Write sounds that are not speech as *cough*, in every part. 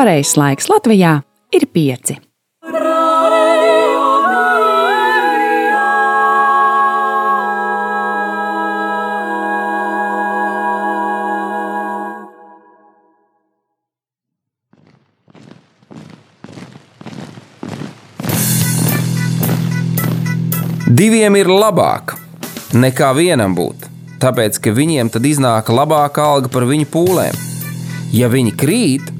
pareizais laiks Latvijā ir pieci. Diviem ir labāk nekā vienam būt, tāpēc ka viņiem tad iznāk labāka alga par viņu pūlēm. Ja viņi krīt,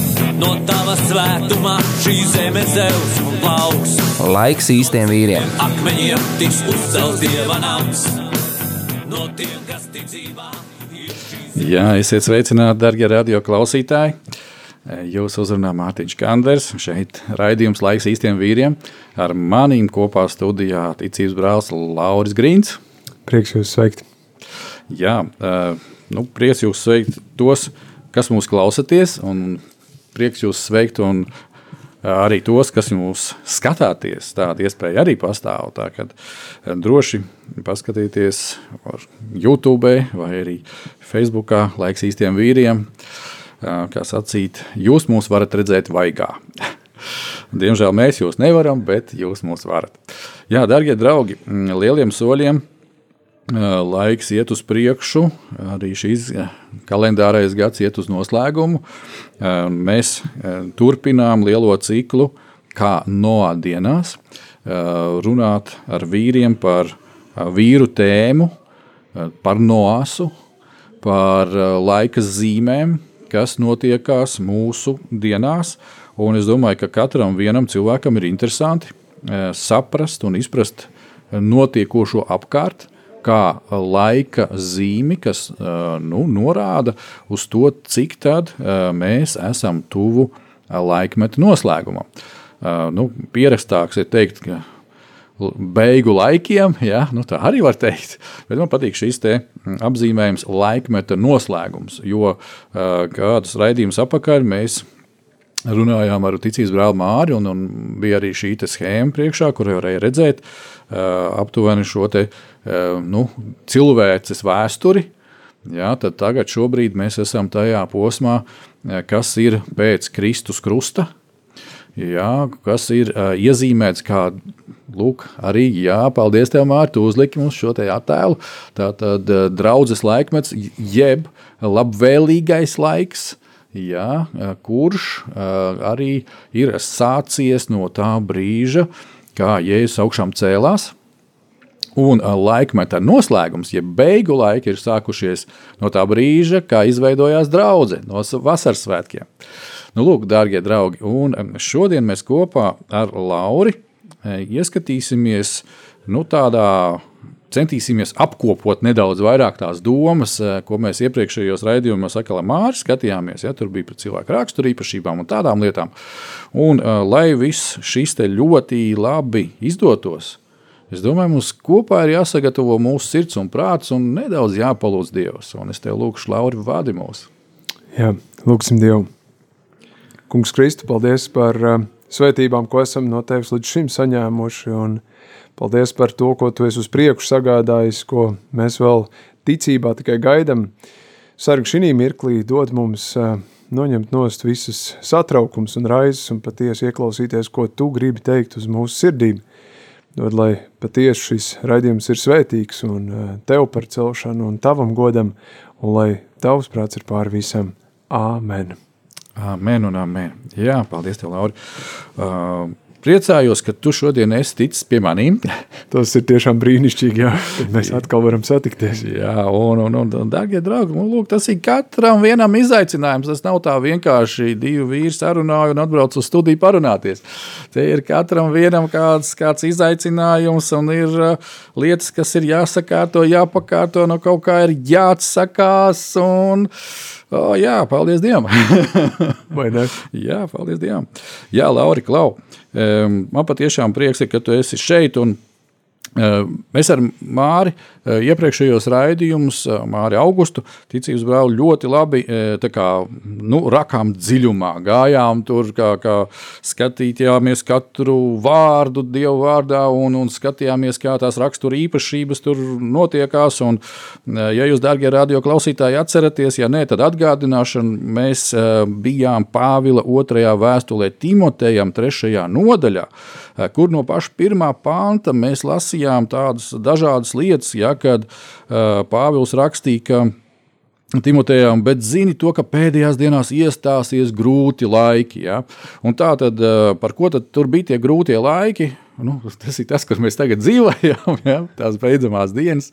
No tava svētumā šī zeme zeus un plauks. Laiks īstiem vīriem. Akmeņiem tiks uzcelts dieva nams. No tiem, kas tic dzīvā, Jā, esiet sveicināti, darbie radio klausītāji. Jūs uzrunā Mārtiņš Kanders. Šeit raidījums laiks īstiem vīriem. Ar manīm kopā studijā ticības brālis Lauris Grīns. Prieks jūs sveikt. Jā, eh, nu, prieks jūs sveikt tos, kas mūs klausāties, un prieks jūs sveikt un arī tos, kas mūs skatāties. Tāda iespēja arī pastāv. Tā eh, droši paskatieties YouTube vai arī Facebookā laiks īstiem vīriem. Kā sacīt, jūs mūs varat redzēt vaigā. *laughs* Diemžēl mēs jūs nevaram, bet jūs mūs varat. Jā, darbie draugi, lieliem soļiem laiks iet uz priekšu. Arī šīs kalendārais gads iet uz noslēgumu. Mēs turpinām lielo ciklu, kā noā dienās, runāt ar vīriem par vīru tēmu, par noāsu, par laika zīmēm, kas notiekās mūsu dienās. Un es domāju, ka katram vienam cilvēkam ir interesanti saprast un izprast notiekošo apkārt, kā laika zīmi, kas nu, norāda uz to, cik tad mēs esam tuvu laikmeta noslēgumam. Nu, pierakstāks ir teikt, ka beigu laikiem, ja, nu, tā arī var teikt. Bet man patīk šis apzīmējums, laikmeta noslēgums. Jo kādus raidījumus apakaļ mēs runājām ar ticības brāli Māri, un, un bija arī šī schēma priekšā, kur varēja redzēt aptuveni šo te, nu, cilvēces vēsturi. Jā, tad tagad mēs esam tajā posmā, kas ir pēc Kristus krusta, jā, kas ir uh, iezīmēts kā, lūk, arī, jā, paldies tev, Mārta, tu uzliki mums šo te attēlu. Tā tad uh, draudzes laikmets, jeb labvēlīgais laiks, jā, kurš arī ir sācies no tā brīža, kā Jēzus augšām cēlās. Un laikmeta noslēgums, jeb ja beigu laiki, ir sākušies no tā brīža, kad izveidojās draudzene no vasaras svētkiem. Nu, lūk, darbie draugi, un šodien mēs kopā ar Lauri ieskatīsimies nu, tādā centīsimies apkopot nedaudz vairāk tās domas, ko mēs iepriekšējos raidījumos atkal Mārcis skatījāmies. Ja, tur bija par cilvēku raksturu īpašībām un tādām lietām. Un, lai viss šis ļoti labi izdotos, es domāju, mums kopā ir jāsagatavo mūsu sirds un prāts un nedaudz jāpalūdz Dievs. Un es tev lūkšu, Lauri, vādi mūs. Jā, lūksim Dievu. Kungs Kristu, paldies par uh, svētībām, ko esam no Tevis līdz šim saņēmuši un Paldies par to, ko tu esi uz priekšu sagādājis, ko mēs vēl ticībā tikai gaidam. Sargi šī mirklī dod mums noņemt nost visas satraukums un raizes un patiesi ieklausīties, ko tu gribi teikt uz mūsu sirdīm. Dod, lai patiesi šis raidījums ir svētīgs un tev par celšanu un tavam godam, un lai tavs prāts ir pār visam. Āmen. Amen un amen. Jā, paldies tev, Lauri. Uh, Priecājos, ka tu šodien esi ticis pie maniem. *laughs* Tas ir tiešām brīnišķīgi, jā, kad mēs atkal varam satikties. Jā, un, un, un, un darbie draugi, nu, lūk, tas ir katram vienam izaicinājums. Tas nav tā vienkārši divi vīri sarunāju un atbrauc uz studiju parunāties. Te ir katram vienam kāds, kāds izaicinājums un ir uh, lietas, kas ir jāsakārto, jāpakārto, no kaut kā ir jāatsakās. Un, O, jā, paldies Dievam! *laughs* Vai ne? jā, paldies Dievam! Jā, Lauri, Klau, man patiešām prieks, ka tu esi šeit. Un, Mēs ar Māri uh, iepriekšējos raidījumus, uh, Māri Augustu, ticības brāli ļoti labi kā, nu, rakām dziļumā. Gājām tur, kā, kā skatījāmies katru vārdu Dievu vārdā un, un skatījāmies, kā tās rakstura īpašības tur notiekās. Un, ja jūs, darbie radio klausītāji, atceraties, ja nē, tad atgādināšana, mēs bijām Pāvila otrajā vēstulē Timotejam, trešajā nodaļā, kur no paša pirmā panta mēs lasījām tādas dažādas lietas, ja, kad Pāvils rakstīja, ka Timotejam, bet zini to, ka pēdējās dienās iestāsies grūti laiki. Ja? Un tā tad, par ko tad tur bija tie grūtie laiki? Nu, tas ir tas, kur mēs tagad dzīvojam, ja? tās beidzamās dienas,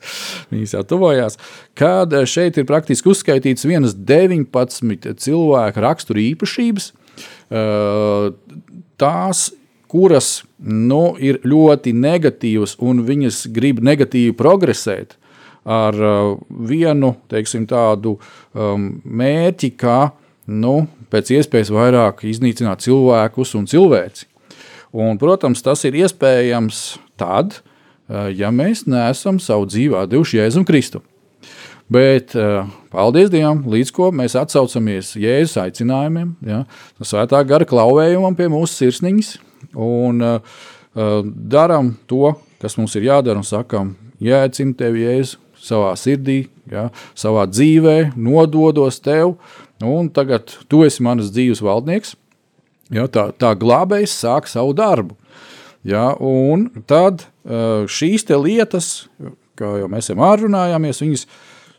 viņas jau tuvojās. Kad šeit ir praktiski uzskaitīts vienas 19 cilvēku rakstura īpašības, tās, kuras nu, ir ļoti negatīvas un viņas grib negatīvi progresēt ar uh, vienu teiksim, tādu um, mērķi, kā nu, pēc iespējas vairāk iznīcināt cilvēkus un cilvēci. Un, protams, tas ir iespējams tad, uh, ja mēs neesam savu dzīvē devuši Jēzum Kristu. Bet, uh, paldies Dievam, līdz ko mēs atsaucamies Jēzus aicinājumiem, ja, svētā gara klauvējumam pie mūsu sirsniņas un uh, darām to, kas mums ir jādara, un sakām, jēdzinu tevi, Jēzu, savā sirdī, ja, savā dzīvē, nododos tev, un tagad tu esi manas dzīves valdnieks. Ja, tā, tā glābējs sāk savu darbu. Ja, un tad šīs lietas, kā jau mēs runājāmies, viņas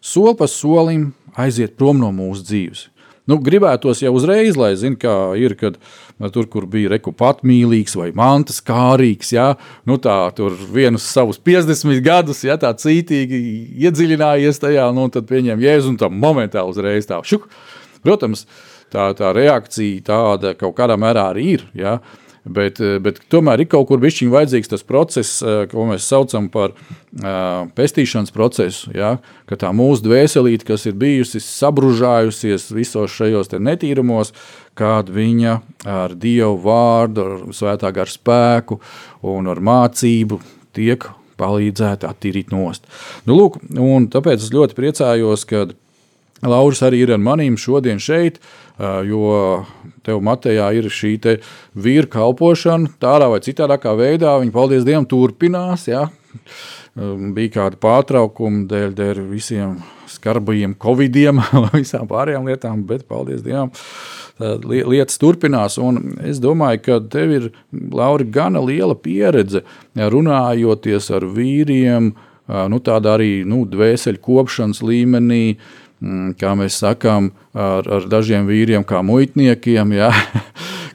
soli pa solim aiziet prom no mūsu dzīves. Nu, gribētos jau uzreiz, lai zinātu, kā ir, kad tur, kur bija reku patmīlīgs vai mantas kārīgs, ja, nu tā tur vienus savus 50 gadus, ja tā cītīgi iedziļinājies tajā, nu tad pieņem jēzu un tam momentā uzreiz tā šuk. Protams, tā, tā reakcija tāda kaut kādā mērā arī ir, ja, Bet, eh, bet tomēr ir kaut kur bijis vajadzīgs tas process, eh, ko mēs saucam par uh, pestīšanas procesu. Ja? Ka tā mūsu dvēselīte, kas ir bijusi sabružājusies visos šajos netīrumos, kāda viņa ar Dievu vārdu, ar svētā garu spēku un ar mācību tiek palīdzēta attīrīt nost. Nu, lūk, tāpēc es ļoti priecājos, ka Lauris arī ir ar maniem šodien šeit, jo tev Matejā ir šī vīra kalpošana, tādā vai citādā veidā. Viņa, paldies Dievam, turpinās. Ja? Bija kāda pārtraukuma dēļ, dēļ visiem skarbajiem covidiem, *laughs* visām pārējām lietām, bet paldies Dievam. Lietas turpinās, un es domāju, ka tev ir Laura, gana liela pieredze runājoties ar vīriem, nu, tādā arī nu, dvēseli kopšanas līmenī, kā mēs sakām, ar, ar dažiem vīriem, kā muitniekiem. Ja? *laughs*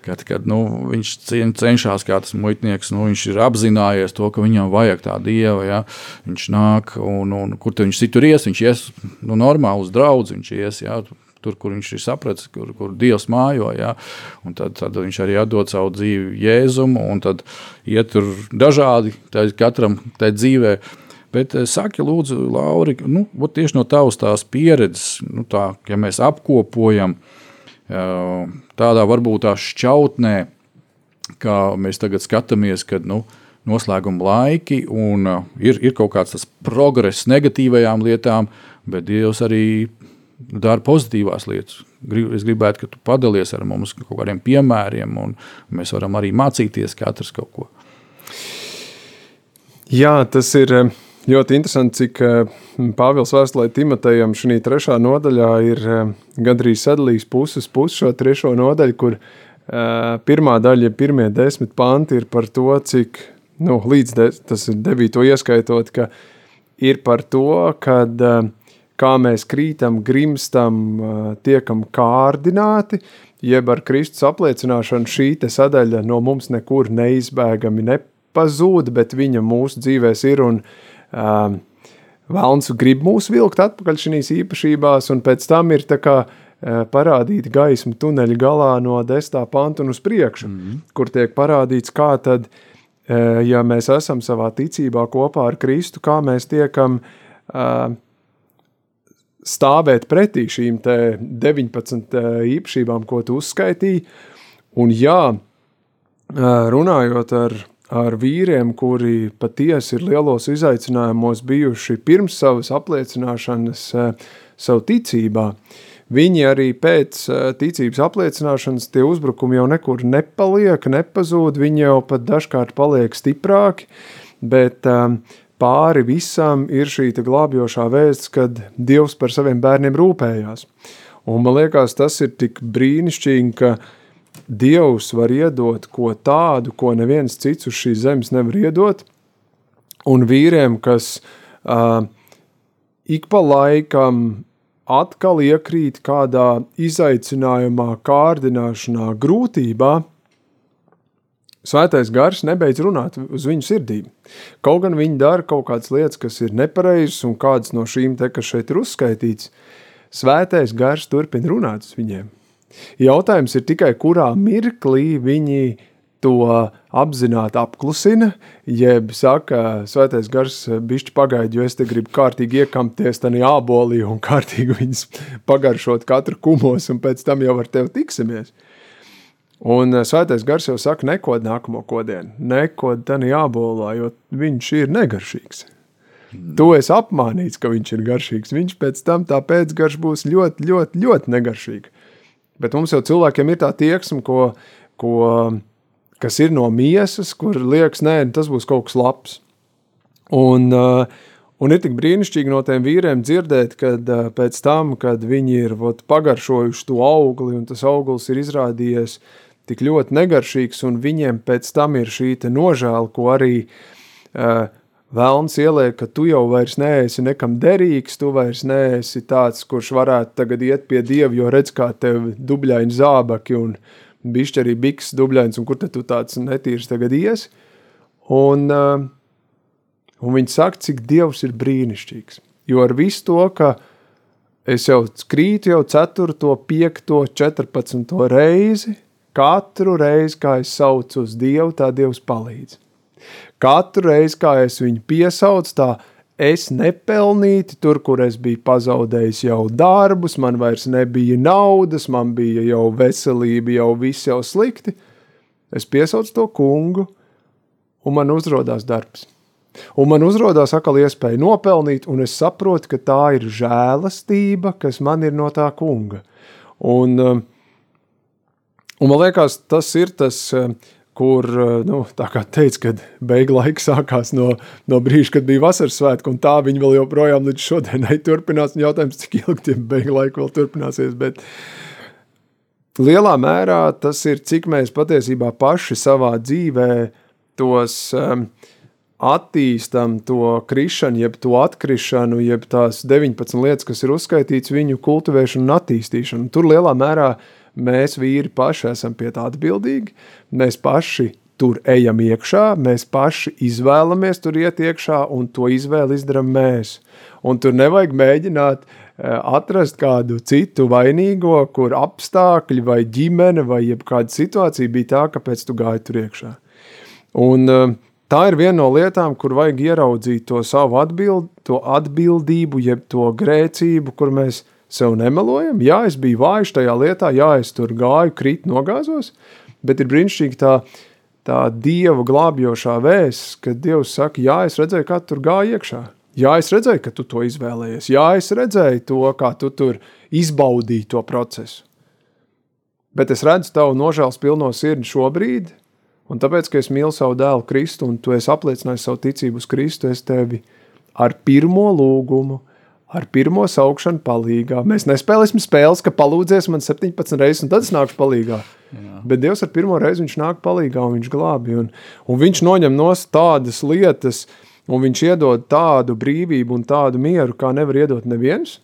Kad, kad nu, viņš cenšas, kā tas muitnieks, nu, viņš ir apzinājies to, ka viņam vajag tā dieva. Ja? Viņš nāk, un, un kur viņš tur ies, viņš ies nu, normāli uz draugu. Viņš ies ja? tur, kur viņš ir sapratis, kur, kur Dievs mājo. Ja? Tad, tad viņš arī atdod savu dzīvi Jēzumu, un tad iet tur dažādi, katram tajā dzīvēm Bet eh, saki, lūdzu, Lauri, nu, tieši no tavas tās pieredzes, nu, tā, ja mēs apkopojam tādā varbūt tā šķautnē, kā mēs tagad skatāmies, kad nu, noslēguma laiki un ir, ir kaut kāds progress negatīvajām lietām, bet Dievs arī dara pozitīvās lietas. Es gribētu, ka tu padalies ar mums kaut kādiem piemēriem, un mēs varam arī mācīties katrs kaut ko. Jā, tas ir Ļoti interesanti, cik eh, Pāvils vēstulē Timotejam šī trešā nodaļā ir eh, gandrīz sadalījis puses. Pusi šo trešo nodaļu, kur eh, pirmā daļa, pirmie desmit panti ir par to, cik, nu, līdz de, tas ir devīto ieskaitot, ka ir par to, kad kā mēs krītam, grimstam, tiekam kārdināti, jeb ar Kristus apliecināšanu šī sadaļa no mums nekur neizbēgami nepazūd, bet viņa mūsu dzīvēs ir un uh, um, Vēlns grib mūs vilkt atpakaļ šīs īpašībās, un pēc tam ir tā kā uh, parādīta gaisma tuneļa galā no 10. panta un uz priekšu, mm -hmm. kur tiek parādīts, kā tad, uh, ja mēs esam savā ticībā kopā ar Kristu, kā mēs tiekam uh, stāvēt pretī šīm 19 īpašībām, ko tu uzskaitīji. Un jā, runājot ar, ar vīriem, kuri patiesi ir lielos izaicinājumos bijuši pirms savas apliecināšanas savu ticībā, viņi arī pēc ticības apliecināšanas tie uzbrukumi jau nekur nepaliek, nepazūd, viņi jau pat dažkārt paliek stiprāki, bet um, pāri visam ir šī glābjošā vēsts, kad Dievs par saviem bērniem rūpējās. Un man liekas, tas ir tik brīnišķīgi, ka Dievs var iedot ko tādu, ko neviens cits uz šīs zemes nevar iedot, un vīriem, kas uh, ik pa laikam atkal iekrīt kādā izaicinājumā, kārdināšanā, grūtībā, Svētais gars nebeidz runāt uz viņu sirdīm. Kaut gan viņi dara kaut kādas lietas, kas ir nepareizas, un kādas no šīm te, kas šeit ir uzskaitīts, svētais gars turpina runāt uz viņiem. Jautājums ir tikai, kurā mirklī viņi to apzināti apklusina, jeb saka, svētais gars bišķi pagaidi, jo es te gribu kārtīgi iekampties tanī ābolī un kārtīgi viņus pagaršot katru kumos, un pēc tam jau ar tevi tiksimies. Un eh, svētais gars jau saka, nekod nākamo kodienu, nekod tādā jābolā, jo viņš ir negaršīgs. Tu esi apmānīts, ka viņš ir garšīgs. Viņš pēc tam tā pēcgarša būs ļoti, ļoti, ļoti negaršīga. Bet mums jau cilvēkiem ir tā tieksme, ko, ko, kas ir no miesas, kur liekas, nē, tas būs kaut kas labs. Un, uh, un ir tik brīnišķīgi no tiem vīriem dzirdēt, kad uh, pēc tam, kad viņi ir vot, pagaršojuši to augli, un tas auglis ir izrādījies tik ļoti negaršīgs, un viņiem pēc tam ir šī nožēla, ko arī uh, Vēlns ieliek, ka tu jau vairs neesi nekam derīgs, tu vairs neesi tāds, kurš varētu tagad iet pie Dieva, jo redz, kā tev dubļaini zābaki un bišķi arī biks dubļains, un kur tad tu tāds netīrs tagad ies. Un, uh, un viņi saka, cik Dievs ir brīnišķīgs. Jo ar visu to, ka es jau krītu jau 4, 5, 14 reizi, Katru reizi, kā es saucu uz Dievu, tā Dievs palīdz. Katru reizi, kā es viņu piesaucu, tā es nepelnīti tur, kur es biju pazaudējis jau darbus, man vairs nebija naudas, man bija jau veselība, jau viss jau slikti. Es piesaucu to kungu, un man uzrādās darbs. Un man uzrādās atkal iespēja nopelnīt, un es saprotu, ka tā ir žēlastība, kas man ir no tā kunga. Un, uh, Un man liekas, tas ir tas, eh, kur, eh, nu, teica, kad beigu laiks sākās no, no brīža, kad bija vasaras svētki, un tā viņi vēl joprojām līdz šodienai turpinās. Jautājums, cik ilgi tie beigu laiki vēl turpināsies, bet lielā mērā tas ir, cik mēs patiesībā paši savā dzīvē tos um, attīstam to krišanu, jeb to atkrišanu, jeb tās 19 lietas, kas ir uzskaitīts viņu kultivēšanu un attīstīšanu. Tur lielā mērā mēs vīri paši esam pie tā atbildīgi, mēs paši tur ejam iekšā, mēs paši izvēlamies tur iet iekšā, un to izvēli izdarām mēs. Un tur nevajag mēģināt eh, atrast kādu citu vainīgo, kur apstākļi vai ģimene vai jebkāda situācija bija tā, kāpēc tu gāji tur iekšā. Un eh, tā ir viena no lietām, kur vajag ieraudzīt to savu atbild, to atbildību, jeb to grēcību, kur mēs sev nemelojam. Jā, es biju vājš tajā lietā, jā, es tur gāju, krīt, nogāzos, bet ir brīnišķīgi tā, tā Dieva glābjošā vēsts, kad Dievs saka, jā, es redzēju, kā tu tur gāji iekšā. Jā, es redzēju, ka tu to izvēlējies. Jā, es redzēju to, kā tu tur izbaudīji to procesu. Bet es redzu tavu nožēlas pilno sirdi šobrīd, un tāpēc, ka es mīlu savu dēlu Kristu, un tu esi apliecinājis savu ticību uz Kristu, es tevi ar pirmo lūgumu – ar pirmo saukšanu palīgā. Mēs nespēlēsim spēles, ka palūdzies man 17 reizes, un tad es nāku palīgā. Jā. Bet Dievs ar pirmo reizi viņš nāk palīgā, un viņš glābi. Un, un viņš noņem no tādas lietas, un viņš iedod tādu brīvību un tādu mieru, kā nevar iedot neviens.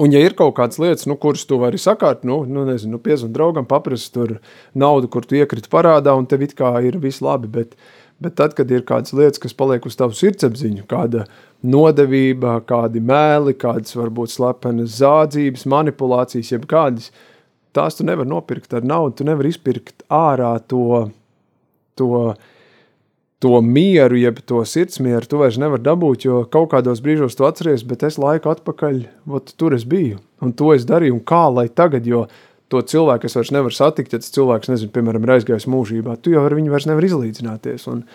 Un, ja ir kaut kādas lietas, nu, kuras tu vari sakārt, nu, nu nezinu, nu, piezvanīt draugam, paprast tur naudu, kur tu iekriti parādā, un tev it kā ir viss labi, bet, bet tad, kad ir kādas lietas, kas paliek uz tavu sirdsapziņu, kāda nodevība, kādi mēli, kādas varbūt slepenas zādzības, manipulācijas, jeb kādas, tās tu nevar nopirkt ar naudu, tu nevar izpirkt ārā to, to, to mieru, jeb to sirdsmieru, tu vairs nevari dabūt, jo kaut kādos brīžos tu atceries, bet es laiku atpakaļ, ot, tur es biju, un to es darīju, un kā lai tagad, jo to cilvēku es vairs nevaru satikt, ja tas cilvēks, nezinu, piemēram, ir aizgājis mūžībā, tu jau ar viņu vairs nevar izlīdzināties, un,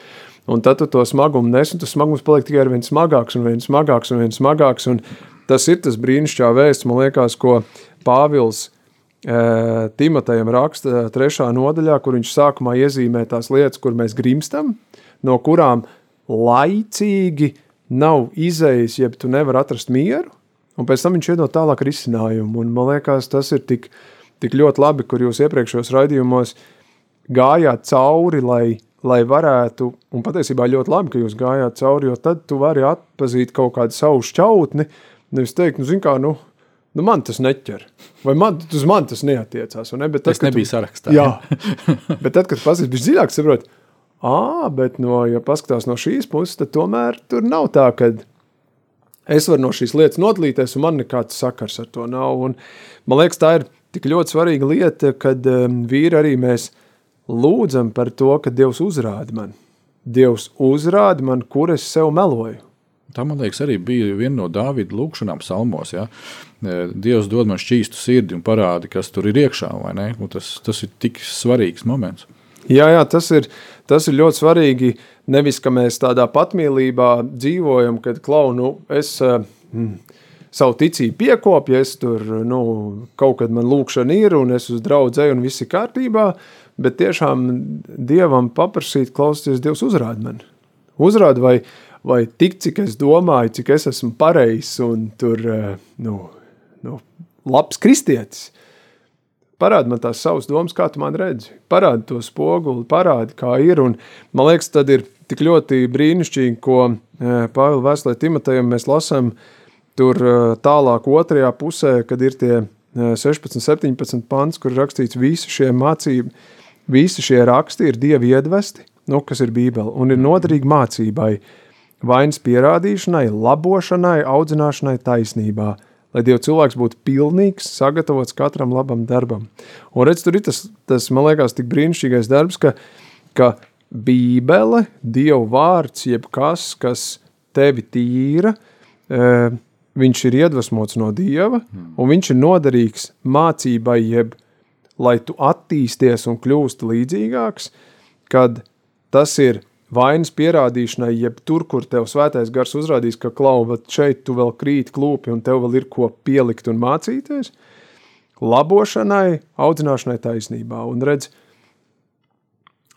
un tad tu to smagumu nes, un tas smagums paliek tikai ar vien smagāks, un vien smagāks, un vien smagāks, un tas ir tas brīnišķā vēsts, man liekas, ko Pāvils e, Timotejam raksta trešā nodaļā, kur viņš sākumā iezīmē tās lietas, kur mēs grimstam, no kurām laicīgi nav izējis, jeb tu nevar atrast mieru, un pēc tam viņš iedod tālāk risinājumu, un man liekas, tas ir tik tik ļoti labi, kur jūs iepriekšējos raidījumos gājāt cauri, lai, lai varētu, un patiesībā ļoti labi, ka jūs gājāt cauri, jo tad tu vari atpazīt kaut kādu savu šķautni, nevis teikt, nu, zin kā, nu, nu man tas neķer, vai man, uz man tas neatiecās, vai ne? Bet tad, tas nebija tu, sarakstā. Jā, *laughs* bet tad, kad pasīs bišķi dziļāk, saprot, ā, bet no, ja paskatās no šīs puses, tad tomēr tur nav tā, kad es varu no šīs lietas notlīties, un man nekāds sakars ar to nav, un man liekas, tā ir tik ļoti svarīga lieta, kad um, vīri arī mēs lūdzam par to, ka Dievs uzrāda man. Dievs uzrāda man, kur es sev meloju. Tā, man liekas, arī bija viena no Dāvida lūkšanām, salmos. Ja? E, Dievs dod man šķīstu sirdi un parādi, kas tur ir iekšā. Tas, tas ir tik svarīgs moments. Jā, jā tas, ir, tas ir ļoti svarīgi. Nevis, ka mēs tādā patmīlībā dzīvojam, kad klaunu es. Mm, savu ticību piekopju, es tur nu, kaut kad man lūkšana ir un es uz draudzēju un viss ir kārtībā, bet tiešām Dievam paprasīt, klausieties, Dievs uzrāda man. Uzrāda vai, vai tik, cik es domāju, cik es esmu pareizs un tur, eh, nu, nu, labs kristietis. Parādi man tās savas domas, kā tu man redzi. Parādi to spoguli, parādi, kā ir. Un, man liekas, tad ir tik ļoti brīnišķīgi, ko eh, Pāvila vēstulē Timotejam mēs lasām, Tur eh, tālāk otrajā pusē, kad ir tie 16, eh, 17 pants, kur rakstīts visi šie mācību, visi šie raksti ir Dievi iedvesti, nu, kas ir bībeli, un ir noderīgi mācībai, vainas pierādīšanai, labošanai, audzināšanai taisnībā, lai Dieva cilvēks būtu pilnīgs, sagatavots katram labam darbam. Un redz, tur ir tas, tas man liekas, tik brīnišķīgais darbs, ka, ka bībele, Dieva vārds, jeb kas, tevi tīra, uh, viņš ir iedvesmots no Dieva, un viņš ir noderīgs mācībai, jeb lai tu attīsties un kļūsti līdzīgāks, kad tas ir vainas pierādīšanai, jeb tur, kur tev svētais gars uzrādīs, ka klau, bet šeit tu vēl krīt klūpi un tev vēl ir ko pielikt un mācīties, labošanai, audzināšanai taisnībā. Un redz,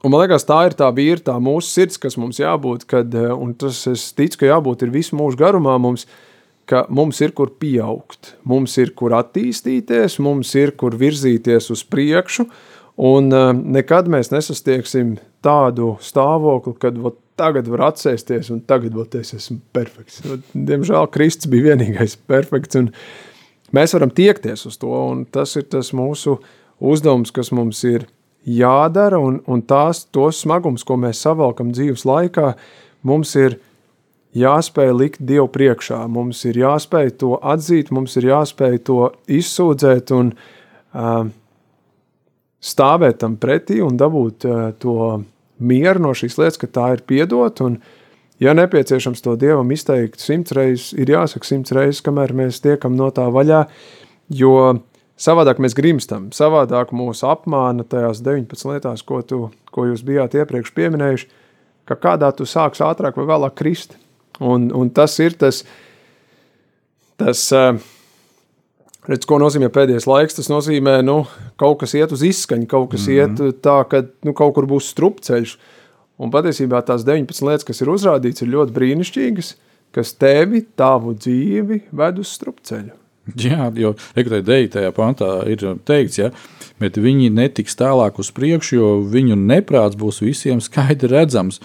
un man liekas, tā ir tā vīra, tā mūsu sirds, kas mums jābūt, kad, un tas es ticu, ka jābūt ir visu mūžu garumā mums, uh, ka mums ir kur pieaugt, mums ir kur attīstīties, mums ir kur virzīties uz priekšu, un uh, nekad mēs nesastieksim tādu stāvokli, kad vat, tagad var atsēsties, un tagad vat, es esmu perfekts. Diemžēl Kristus bija vienīgais perfekts, un mēs varam tiekties uz to, un tas ir tas mūsu uzdevums, kas mums ir jādara, un, un tās, tos smagums, ko mēs savalkam dzīves laikā, mums ir jāspēj likt Dievu priekšā. Mums ir jāspēj to atzīt, mums ir jāspēj to izsūdzēt un uh, stāvēt tam pretī un dabūt uh, to mieru no šīs lietas, ka tā ir piedot. Un, ja nepieciešams to Dievam izteikt simts reizes, ir jāsaka simts reizes, kamēr mēs tiekam no tā vaļā, jo savādāk mēs grimstam, savādāk mūs apmāna tajās 19 lietās, ko, tu, ko jūs bijāt iepriekš pieminējuši, ka kādā tu sāks ātrāk vai vēlāk krist. Un, un tas ir tas, tas eh, redz, ko nozīmē pēdējais laiks. Tas nozīmē, ka nu, kaut kas iet uz izskaņu, kaut kas mm -hmm. iet tā, ka nu, kaut kur būs strupceļš. Un patiesībā tās 19 lietas, kas ir uzrādītas, ir ļoti brīnišķīgas, kas tevi, tavu dzīvi ved uz strupceļu. Jā, jo rekrutēji dēļ tajā pantā ir teikts, ja, bet viņi netiks tālāk uz priekšu, jo viņu neprāts būs visiem skaidri redzams,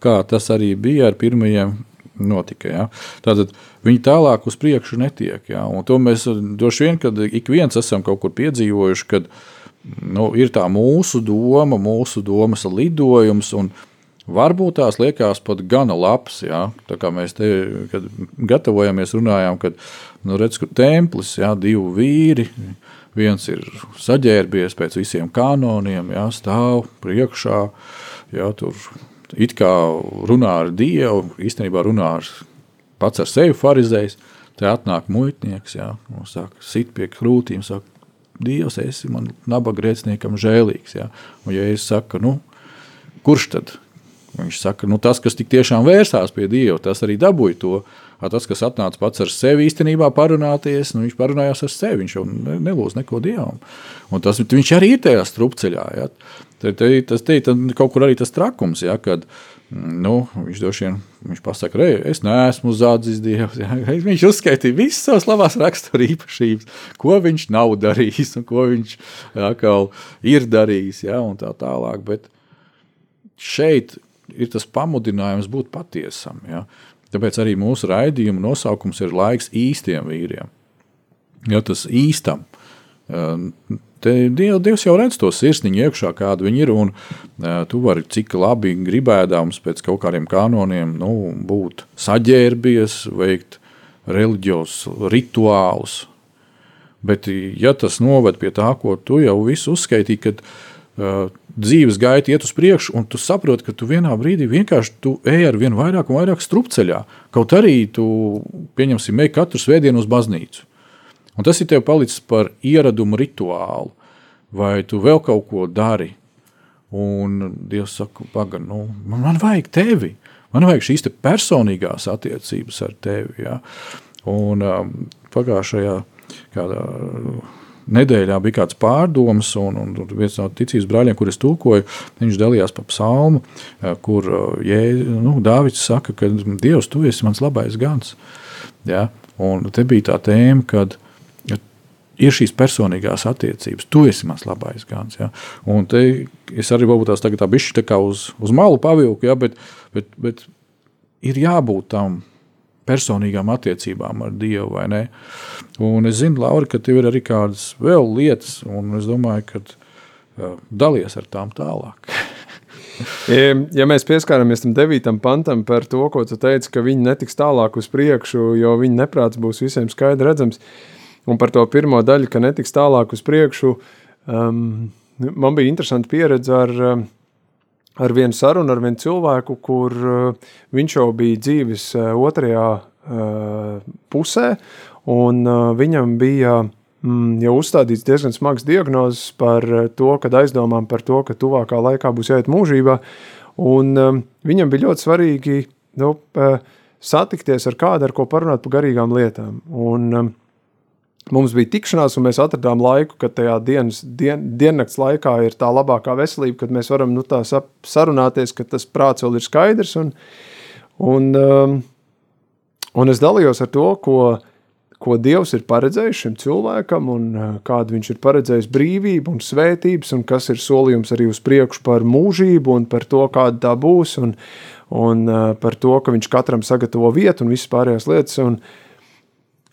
kā tas arī bija ar pirmajiem notika. Ja? Tātad viņi tālāk uz priekšu netiek. Ja? Un to mēs droši vien, kad ik viens esam kaut kur piedzīvojuši, kad nu, ir tā mūsu doma, mūsu domas lidojums. Varbūt tās liekas pat gana labs. Ja? Tā kā mēs te gatavojamies, runājām, kad nu, redz, ka templis, ja, divi vīri, viens ir saģērbies pēc visiem kanoniem, ja, stāv priekšā, ja, tur it kā runā ar Dievu, īstenībā runā ar pats ar sevi farizējs. Te atnāk muitnieks, jā, un saka, sit pie krūtīm, saka, Dievs, esi man nabaga grēciniekam žēlīgs. Jā. Un ja es saku, nu, kurš tad? Viņš saka, nu, tas, kas tik tiešām vērsās pie Dieva, tas arī dabūja to. Tas, kas atnāca pats ar sevi īstenībā parunāties, nu, viņš parunājās ar sevi, viņš jau nelūdz neko Dievam. Un tas viņš arī ir tajā strupceļā. Ja. Te, te, tas te, kaut kur arī tas trakums, ja, kad nu, viņš droši vien viņš pasaka, re, es neesmu zādzis Dievs. Ja. *laughs* Viņš uzskaitīja visas savas labās rakstura īpašības, ko viņš nav darījis un ko viņš atkal ir darījis ja, un tā tālāk. Bet šeit ir tas pamudinājums būt patiesam. Ja. Tāpēc arī mūsu raidījuma nosaukums ir laiks īstiem vīriem. Jo tas īstam. Te Dievs jau redz to sirsniņu iekšā, kāda viņi ir. Un, tu vari cik labi gribēdams pēc kaut kādiem kanoniem nu, būt saģērbies, veikt reliģiozus rituālus. Bet, ja tas noved pie tā, ko tu jau visu uzskaitīji, kad uh, dzīves gaita iet uz priekšu, un tu saproti, ka tu vienā brīdī vienkārši ej ar vien vairāk un vairāk strupceļā. Kaut arī tu, pieņemsim, ej katru svētdienu uz baznīcu. Un tas ir tev palicis par ieradumu rituālu, vai tu vēl kaut ko dari. Un Dievs saka, pagaidi, nu, man, man vajag tevi. Man vajag šīs te personīgās attiecības ar tevi. Ja? Un um, pagājušajā kādā nedēļā bija kāds pārdoms, un, un viens no ticības brāļiem, kurus tulkoju, viņš dalījās par psalmu, eh, kur eh, jē, nu, Dāvids saka, ka Dievs, tu esi mans labais gans. Ja? Un te bija tā tēma, kad ir šīs personīgās attiecības. Tu esi mans labais gans. Ja? Un te es arī varbūt tās tagad tā bišķi tā kā uz, uz malu pavilku, ja? bet, bet, bet ir jābūt tam personīgām attiecībām ar Dievu, vai ne? Un es zinu, Laura, ka tev ir arī kādas vēl lietas, un es domāju, ka uh, dalies ar tām tālāk. *laughs* ja mēs pieskaramies tam devītam pantam par to, ko tu teici, ka viņi netiks tālāk uz priekšu, jo viņa neprāts būs visiem skaidri redzams, un par to pirmo daļu, ka netiks tālāk uz priekšu, um, man bija interesanti pieredze ar um, ar vienu sarunu ar vienu cilvēku, kur uh, viņš jau bija dzīves uh, otrajā uh, pusē, un viņam bija mm, jau uzstādīts diezgan smags diagnozes par to, kad aizdomām par to, ka tuvākā laikā būs jāiet mūžībā, un um, viņam bija ļoti svarīgi nu, satikties ar kādu, ar ko parunāt par garīgām lietām, un um, Mums bija tikšanās, un mēs atradām laiku, kad tajā dienas, dien, diennakts laikā ir tā labākā veselība, kad mēs varam nu, tā sarunāties, ka tas prāts vēl ir skaidrs. Un, un, um, un es dalījos ar to, ko, ko Dievs ir paredzējis šim cilvēkam, un uh, kādu viņš ir paredzējis brīvību un svētības, un kas ir solījums arī uz priekšu par mūžību un par to, kāda tā būs, un, un uh, par to, ka viņš katram sagatavo vietu un visas pārējās lietas. Un,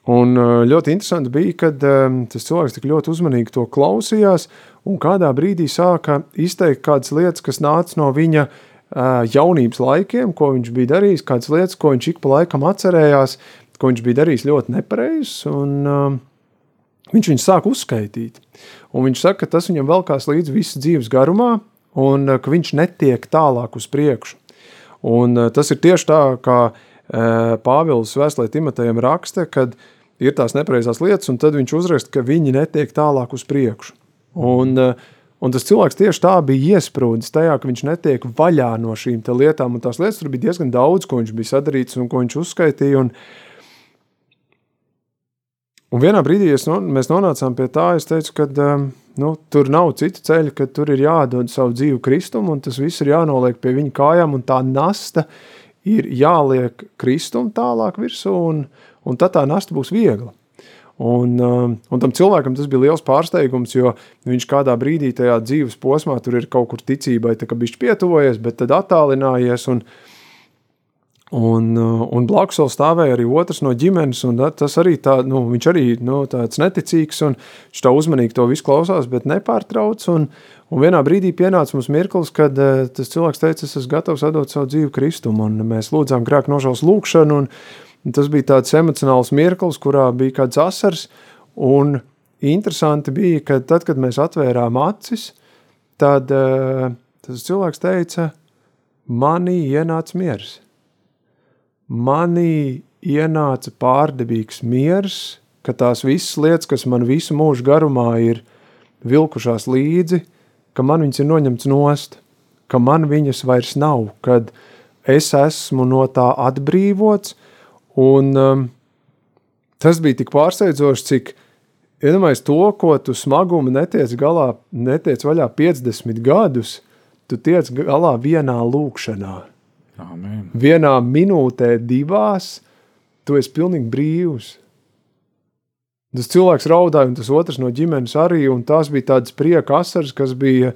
Un ļoti interesanti bija, kad tas cilvēks tik ļoti uzmanīgi to klausījās, un kādā brīdī sāka izteikt kādas lietas, kas nāca no viņa jaunības laikiem, ko viņš bija darījis, kādas lietas, ko viņš ik pa laikam atcerējās, ko viņš bija darījis ļoti nepareizs, un viņš viņus sāk uzskaitīt. Un viņš saka, ka tas viņam velkās līdz visas dzīves garumā, un ka viņš netiek tālāk uz priekšu. Un tas ir tieši tā, kā Pāvils Vēslē Timotejam raksta, kad uh, ir tās nepareizās lietas, un tad viņš uzraksta, ka viņi netiek tālāk uz priekšu. Un, eh, un tas cilvēks tieši tā bija iesprūdis tajā, ka viņš netiek vaļā no šīm lietām, un tās lietas tur bija diezgan daudz, ko viņš bija sadarījis un ko viņš uzskaitīja. Un, un vienā brīdī no, mēs nonācām pie tā, es teicu, ka um, nu, tur nav citu ceļu, ka tur ir jādod savu dzīvu kristumu, un tas viss ir jānoliek pie viņa kājām, un tā nasta ir jāliek kristumu tālāk virsū, un, un tad tā nasta būs viegla. Un, um, un tam cilvēkam tas bija liels pārsteigums, jo viņš kādā brīdī tajā dzīves posmā tur ir kaut kur ticībai, tā kā bišķi pietuvojies, bet tad attālinājies un, un, uh, un blakus vēl stāvēja arī otrs no ģimenes, un tas arī tā, nu, viņš arī nu, tāds neticīgs, un viņš tā uzmanīgi to visu klausās, bet nepārtrauc, un, un vienā brīdī pienāca mums mirklis, kad uh, tas cilvēks teica, es esmu gatavs atdot savu dzīvu kristumu, un mēs lūdzām grēku nožēlas lūkšanu, un, Tas bija tāds emocionāls mirklis, kurā bija kāds asars. Un interesanti bija, ka tad, kad mēs atvērām acis, tad uh, tas cilvēks teica, manī ienāca miers. Manī ienāca pārdabīgs miers, ka tās visas lietas, kas man visu mūžu garumā ir vilkušās līdzi, ka man viņas ir noņemts nost, ka man viņas vairs nav, kad es esmu no tā atbrīvots, un um, tas bija tik pārsteidzoši, cik iedomājies to, ko tu smagumu netiec galā, netiec vaļā 50 gadus, tu tiec galā vienā lūkšanā. Amen. Vienā minūtē, divās, tu esi pilnīgi brīvs. Tas cilvēks raudāja, un tas otrs no ģimenes arī, un tās bija tādas prieka asaras, kas bija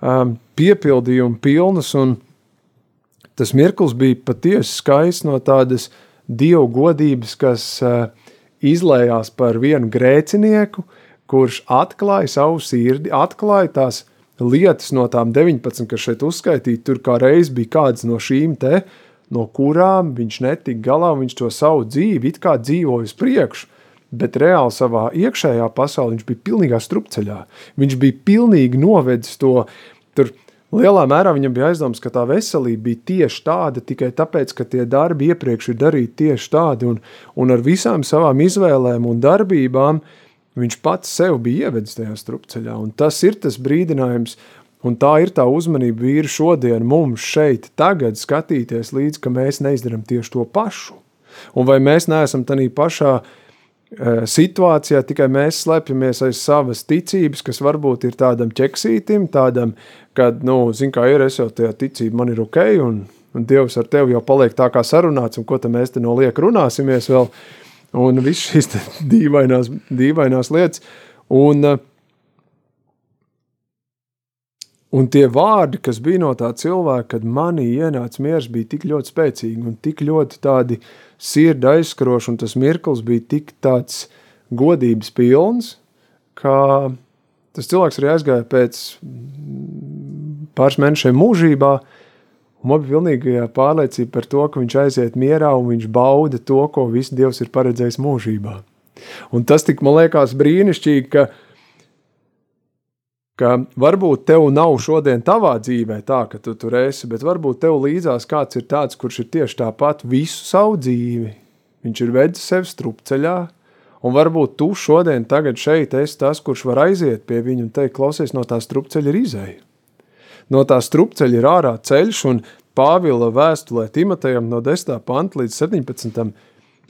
um, piepildījuma pilnas, un tas mirklis bija patiesi skaists no tādas dievu godības, kas uh, izlējās par vienu grēcinieku, kurš atklāja savu sirdi, atklāja tās lietas no tām 19, kas šeit uzskaitīti, tur kā reiz bija kādas no šīm te, no kurām viņš netika galā, viņš to savu dzīvi it kā dzīvoja uz priekšu, bet reāli savā iekšējā pasaulē viņš bija pilnīgā strupceļā. Viņš bija pilnīgi novedis to, tur lielā mērā viņam bija aizdoms, ka tā veselība bija tieši tāda, tikai tāpēc, ka tie darbi iepriekš ir darīti tieši tādi, un, un ar visām savām izvēlēm un darbībām viņš pats sev bija ievedis tajā strupceļā, un tas ir tas brīdinājums, un tā ir tā uzmanība vīri šodien mums šeit tagad skatīties līdz, ka mēs neizdaram tieši to pašu. Un vai mēs neesam tādā pašā situācijā, tikai mēs slēpjamies aiz savas ticības, kas varbūt ir tādam ķeksītim, tādam, kad, nu, zin kā ir, es jau tajā ticība man ir ok, un, un Dievs ar tevi jau paliek tā kā sarunāts, un ko tad mēs te no lieka runāsimies vēl, un viss šīs *laughs* dīvainās, dīvainās lietas, un, un tie vārdi, kas bija no tā cilvēka, kad manī ienāca miers, bija tik ļoti spēcīgi, un tik ļoti tādi, uh, sirdi aizskaroši, un tas mirklis bija tik tāds godības pilns, ka tas cilvēks arī aizgāja pēc pāris mēnešiem mūžībā, un man bija pilnīgajā pārliecība par to, ka viņš aiziet mierā un viņš bauda to, ko viss Dievs ir paredzējis mūžībā. Un tas tik, man liekas, brīnišķīgi, ka ka varbūt tev nav šodien tavā dzīvē tā, ka tu tur esi, bet varbūt tev līdzās kāds ir tāds, kurš ir tieši tāpat visu savu dzīvi. Viņš ir vedis sevi strupceļā, un varbūt tu šodien tagad šeit esi tas, kurš var aiziet pie viņa un teikt, klausies, no tā strupceļa ir izēja. No tā strupceļa ir ārā ceļš, un Pāvila vēstulē Timotejam no 10. panta līdz 17.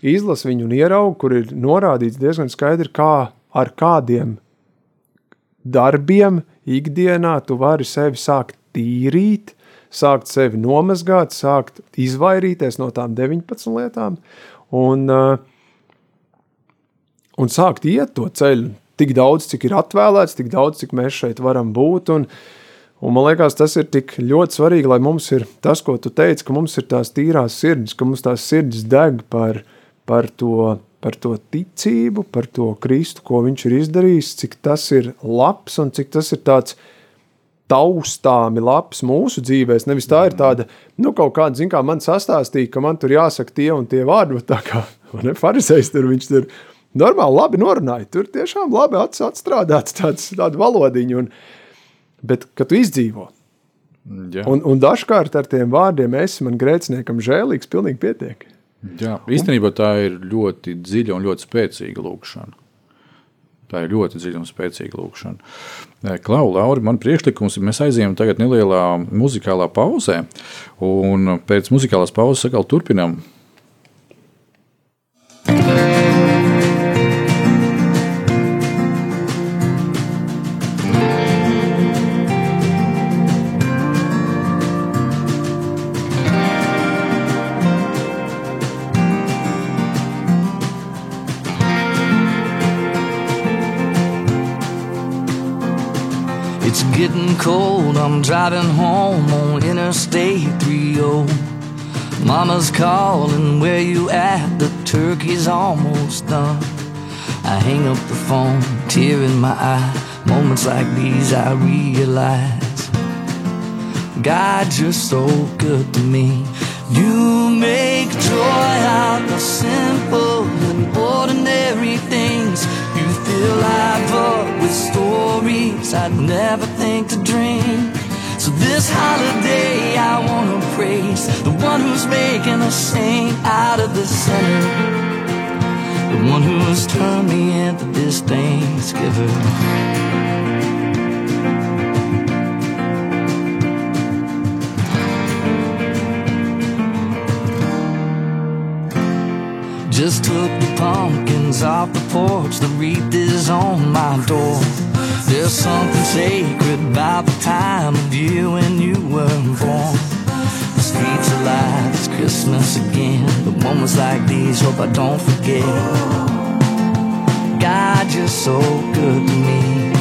izlas viņu un ieraugu, kur ir norādīts diezgan skaidri, kā ar kādiem darbiem ikdienā tu vari sevi sākt tīrīt, sākt sevi nomazgāt, sākt izvairīties no tām 19 lietām un, uh, un sākt iet to ceļu tik daudz, cik ir atvēlēts, tik daudz, cik mēs šeit varam būt. Un, un man liekas, tas ir tik ļoti svarīgi, lai mums ir tas, ko tu teici, ka mums ir tās tīrās sirdis, ka mums tās sirdis deg par, par to par to ticību, par to Kristu, ko viņš ir izdarījis, cik tas ir labs un cik tas ir tāds taustāmi labs mūsu dzīvēs. Nevis tā ir tāda, nu, kaut kāda, zin kā man sastāstīja, ka man tur jāsaka tie un tie vārdi, tā kā, *laughs* ne, farisejs tur viņš tur normāli labi norunāja, tur tiešām labi atstrādāts tāds, tāda valodiņa, un, bet, kad tu izdzīvo, Ja. Un, un dažkārt ar tiem vārdiem es man grēciniekam žēlīgs, pilnīgi pietiek. Jā, īstenībā tā ir ļoti dziļa un ļoti spēcīga lūkšana. Tā ir ļoti dziļa un spēcīga lūkšana. Klau, Lauri, man priekšlikums ir, mēs aizējām tagad nelielā muzikālā pauzē, un pēc muzikālās pauzes atkal turpinām cold. I'm driving home on Interstate 30. Mama's calling, where you at? The turkey's almost done. I hang up the phone, tear in my eye. Moments like these, I realize God, you're so good to me. You make joy out of simple and ordinary fill life up with stories I'd never think to dream. So this holiday, I wanna praise the one who's making a saint out of the sinner, the one who has turned me into this Thanksgiver. Just took the pumpkins off the porch, the wreath is on my door. There's something sacred about the time of year when you were born. The streets are alive, it's Christmas again. The moments like these, hope I don't forget. God, you're so good to me.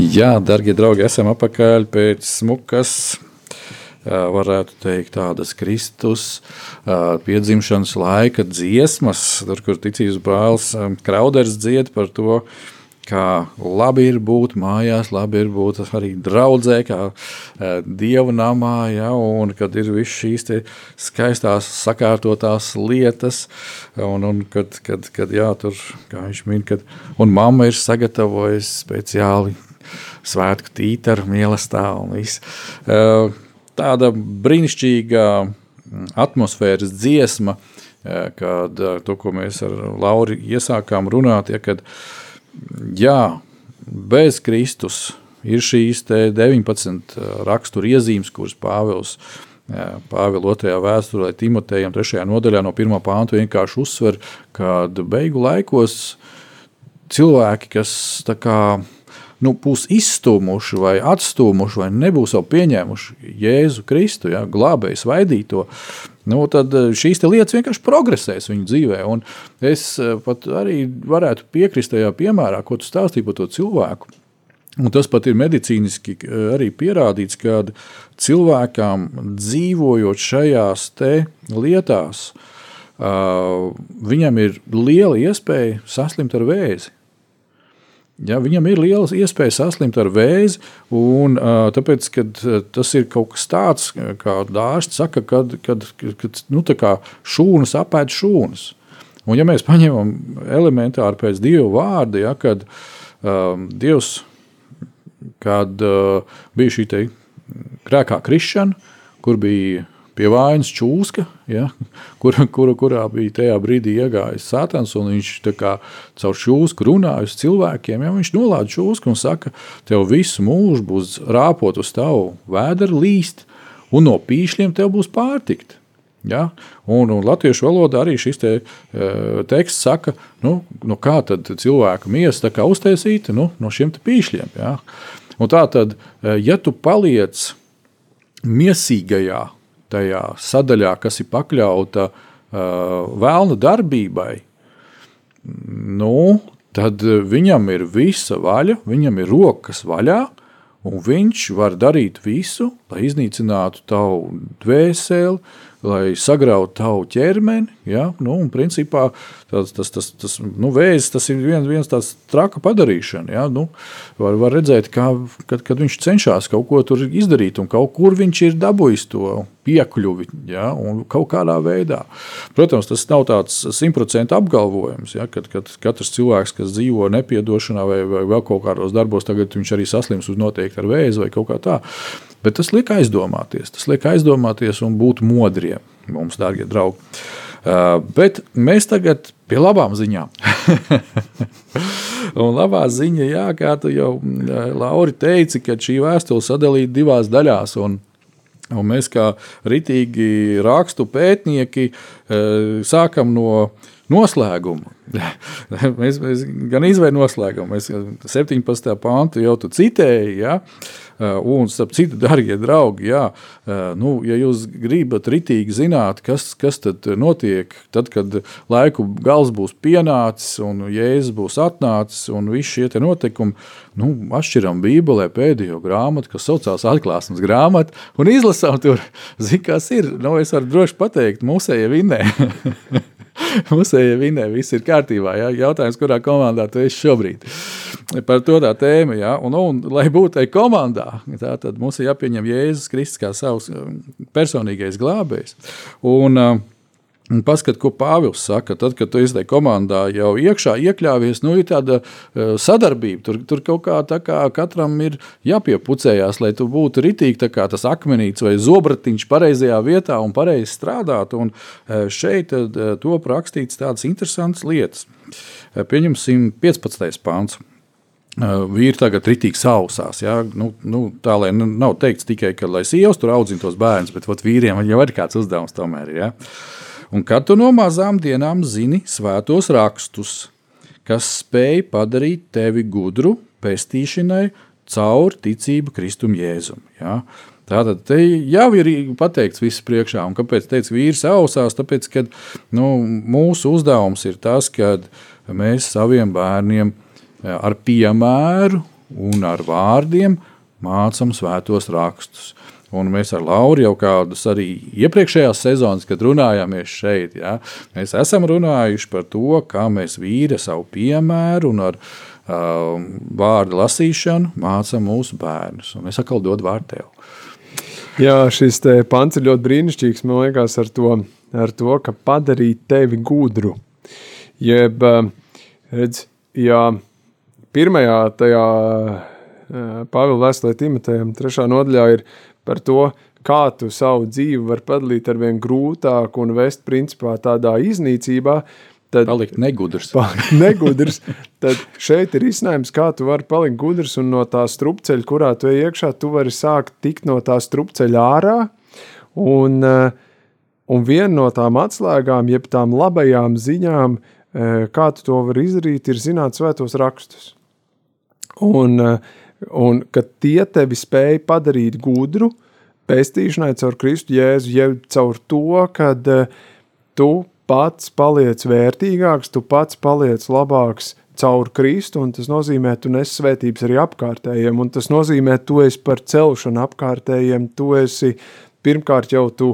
Jā, darbie draugi, esam apakaļ pēc smukas. Varētu teikt, tādas Kristus piedzimšanas laika dziesmas, tur, kur ticības brālis Krauders dzied par to, kā labi ir būt mājās, labi ir būt arī draudzē, kā ā, dievu namā, ja, un kad ir viss šīs skaistās, sakārtotās lietas, un, un kad, kad, kad jā, tur, kā viņš min, kad, un mamma ir sagatavojusi speciāli svētku tītaru mīlestību un viss. Eh, Tāda brīnišķīga mm, atmosfēras dziesma, eh, kad eh, to, ko mēs ar Lauru iesākām runāt, ja, kad jā, bez Kristus ir šīs te 19 rakstura iezīmes, kuras Pāvils Pāvila 2. vēsturē Timotejam 3. nodaļā no 1. pānta vienkārši uzsver, ka beigu laikos cilvēki, kas tā kā nu, būs izstūmuši, vai atstūmuši, vai nebūs jau pieņēmuši Jēzu Kristu, ja, glābēju, svaidīto, nu, tad šīs lietas vienkārši progresēs viņu dzīvē. Un es pat arī varētu piekrist tajā piemērā, ko tu stāstīji par to cilvēku. Un tas pat ir medicīniski arī pierādīts, ka cilvēkam dzīvojot šajās lietās, viņam ir liela iespēja saslimt ar vēzi. Ja, viņam ir liela iespēja saslimt ar vēzi, un tāpēc, tas ir kaut kas tāds, kā dārsts saka, kad, kad, kad nu, šūnas apēd šūnas. Un ja mēs paņemam elementāri pēc Dieva vārda, ja, kad um, Dievs, kad uh, bija šī grēkā krišana, kur bija pie vainas čūska, ja, kur, kur, kurā bija tajā brīdī iegājis Sātans, un viņš kā, caur čūsku runāja uz cilvēkiem. Ja, viņš nolāda čūsku un saka, tev visu mūžu būs rāpot uz tavu vēderu līst, un no pīšļiem tev būs pārtikt. Ja? Un, un latviešu valodā arī šis te, uh, teksts saka, nu, nu kā tad cilvēka miesa uztaisīta nu, no šiem pīšļiem. Ja? Un tā tad, ja tu paliec miesīgajā tajā sadaļā, kas ir pakļauta uh, vēlna darbībai, nu, tad viņam ir visa vaļa, viņam ir rokas vaļā, un viņš var darīt visu, lai iznīcinātu tavu dvēseli, lai sagrautu tavu ķermeni. Ja? Nu, un, principā, tas, tas, tas, tas, nu, vēzis, tas ir viens, viens tāds traka padarīšana. Ja? Nu, var, var redzēt, kā, kad, kad viņš cenšas kaut ko izdarīt, un kaut kur viņš ir dabūjis to piekļuvi ja? kaut kādā veidā. Protams, tas nav tāds simtprocentu apgalvojums, ja? kad, kad katrs cilvēks, kas dzīvo nepiedošanā vai, vai vēl kaut kādos darbos, tagad viņš arī saslims uz noteikti ar vēzi vai kaut kā tā. Bet tas liek aizdomāties, tas liek aizdomāties un būt modriem mums, darbie draugi. Uh, bet mēs tagad pie labām ziņām. *laughs* un labā ziņa, jā, kā tu jau uh, Lauri teici, ka šī vēstule sadalīta divās daļās. Un, un mēs kā ritīgi rakstu pētnieki uh, sākam no noslēguma. *laughs* mēs, mēs gan izvēlējām noslēgumu, mēs 17. pāntu jau tu citēji. Ja? Uh, un, starp citu, *laughs* darbie draugi, jā, uh, nu, ja jūs gribat ritīgi zināt, kas, kas tad notiek, tad, kad laiku gals būs pienācis un jēzus būs atnācis un visi šie notikumi, nu, atšķiram Bībelē pēdējo grāmatu, kas saucās atklāsmes grāmata, un izlasām tur, *laughs* zin, kas ir, nu, es varu droši pateikt, mūsēja vinē. *laughs* *laughs* Musēja vinē, viss ir kārtībā. Ja? Jautājums, kurā komandā tu esi šobrīd? Par to tā tēma. Ja? Un, un, lai būtu tajā komandā, tā, tad mums ir jāpieņem Jēzus Kristus kā savs um, personīgais glābējs. Un, uh, Un paskat, ko Pāvils saka, tad, kad tu esi komandā jau iekšā iekļāvies, nu, ir tāda uh, sadarbība. Tur, tur kaut kā, kā katram ir jāpiepucējās, lai tu būtu ritīgi tas akmenīts vai zobratiņš pareizajā vietā un pareizi strādāt. Un uh, šeit uh, top rakstīts tādas interesantas lietas. Pieņemsim 15. pāns. Vīri tagad ritīgi sausās. Ja? Nu, nu, tā lai nu, nav teikts tikai, ka lai sievas tur audzina tos bērnus, bet ot, vīriem jau ir kāds uzdevums tomēr. Ja? Uh, un kad tu no mazām dienām zini svētos rakstus, kas spēj padarīt tevi gudru pestīšanai caur ticību Kristum Jēzum. Ja? Tātad te jau ir pateikts viss priekšā, un kāpēc teica vīrs ausās, tāpēc, ka nu, mūsu uzdevums ir tas, ka mēs saviem bērniem ar piemēru un ar vārdiem mācām svētos rakstus. Un mēs ar Lauru jau kādus arī iepriekšējās sezonas, kad runājāmies šeit, ja, mēs esam runājuši par to, kā mēs vīri savu piemēru un ar uh, vārdu lasīšanu mācām mūsu bērnus. Un es atkal dodu vārdu tev. Jā, šis pants ir ļoti brīnišķīgs. Man liekas, ar to, ar to ka padarīt tevi gudru. Jeb, redz, jā, pirmajā tajā Pāvila vēstulē Timotejam, trešā nodaļā ir par to, kā tu savu dzīvi vari padarīt ar vien grūtāku un vest principā tādā iznīcībā, tad palikt negudrs. *laughs* Palikt negudrs. tad šeit ir izcinājums, kā tu vari palikt gudrs un no tā strupceļa, kurā tu ej iekšā, tu vari sākt tikt no tā strupceļa ārā. Un, eh, un viena no tām atslēgām, jeb tām labajām ziņām, eh, kā tu to vari izdarīt, ir zināt svētos rakstus. Un, uh, un ka tie tevi spēja padarīt gudru pestīšanai caur Kristu Jēzu, jau caur to, kad uh, tu pats paliec vērtīgāks, tu pats paliec labāks caur Kristu, un tas nozīmē, tu nes svētības arī apkārtējiem, un tas nozīmē, tu esi par celšanu apkārtējiem, tu esi pirmkārt jau tu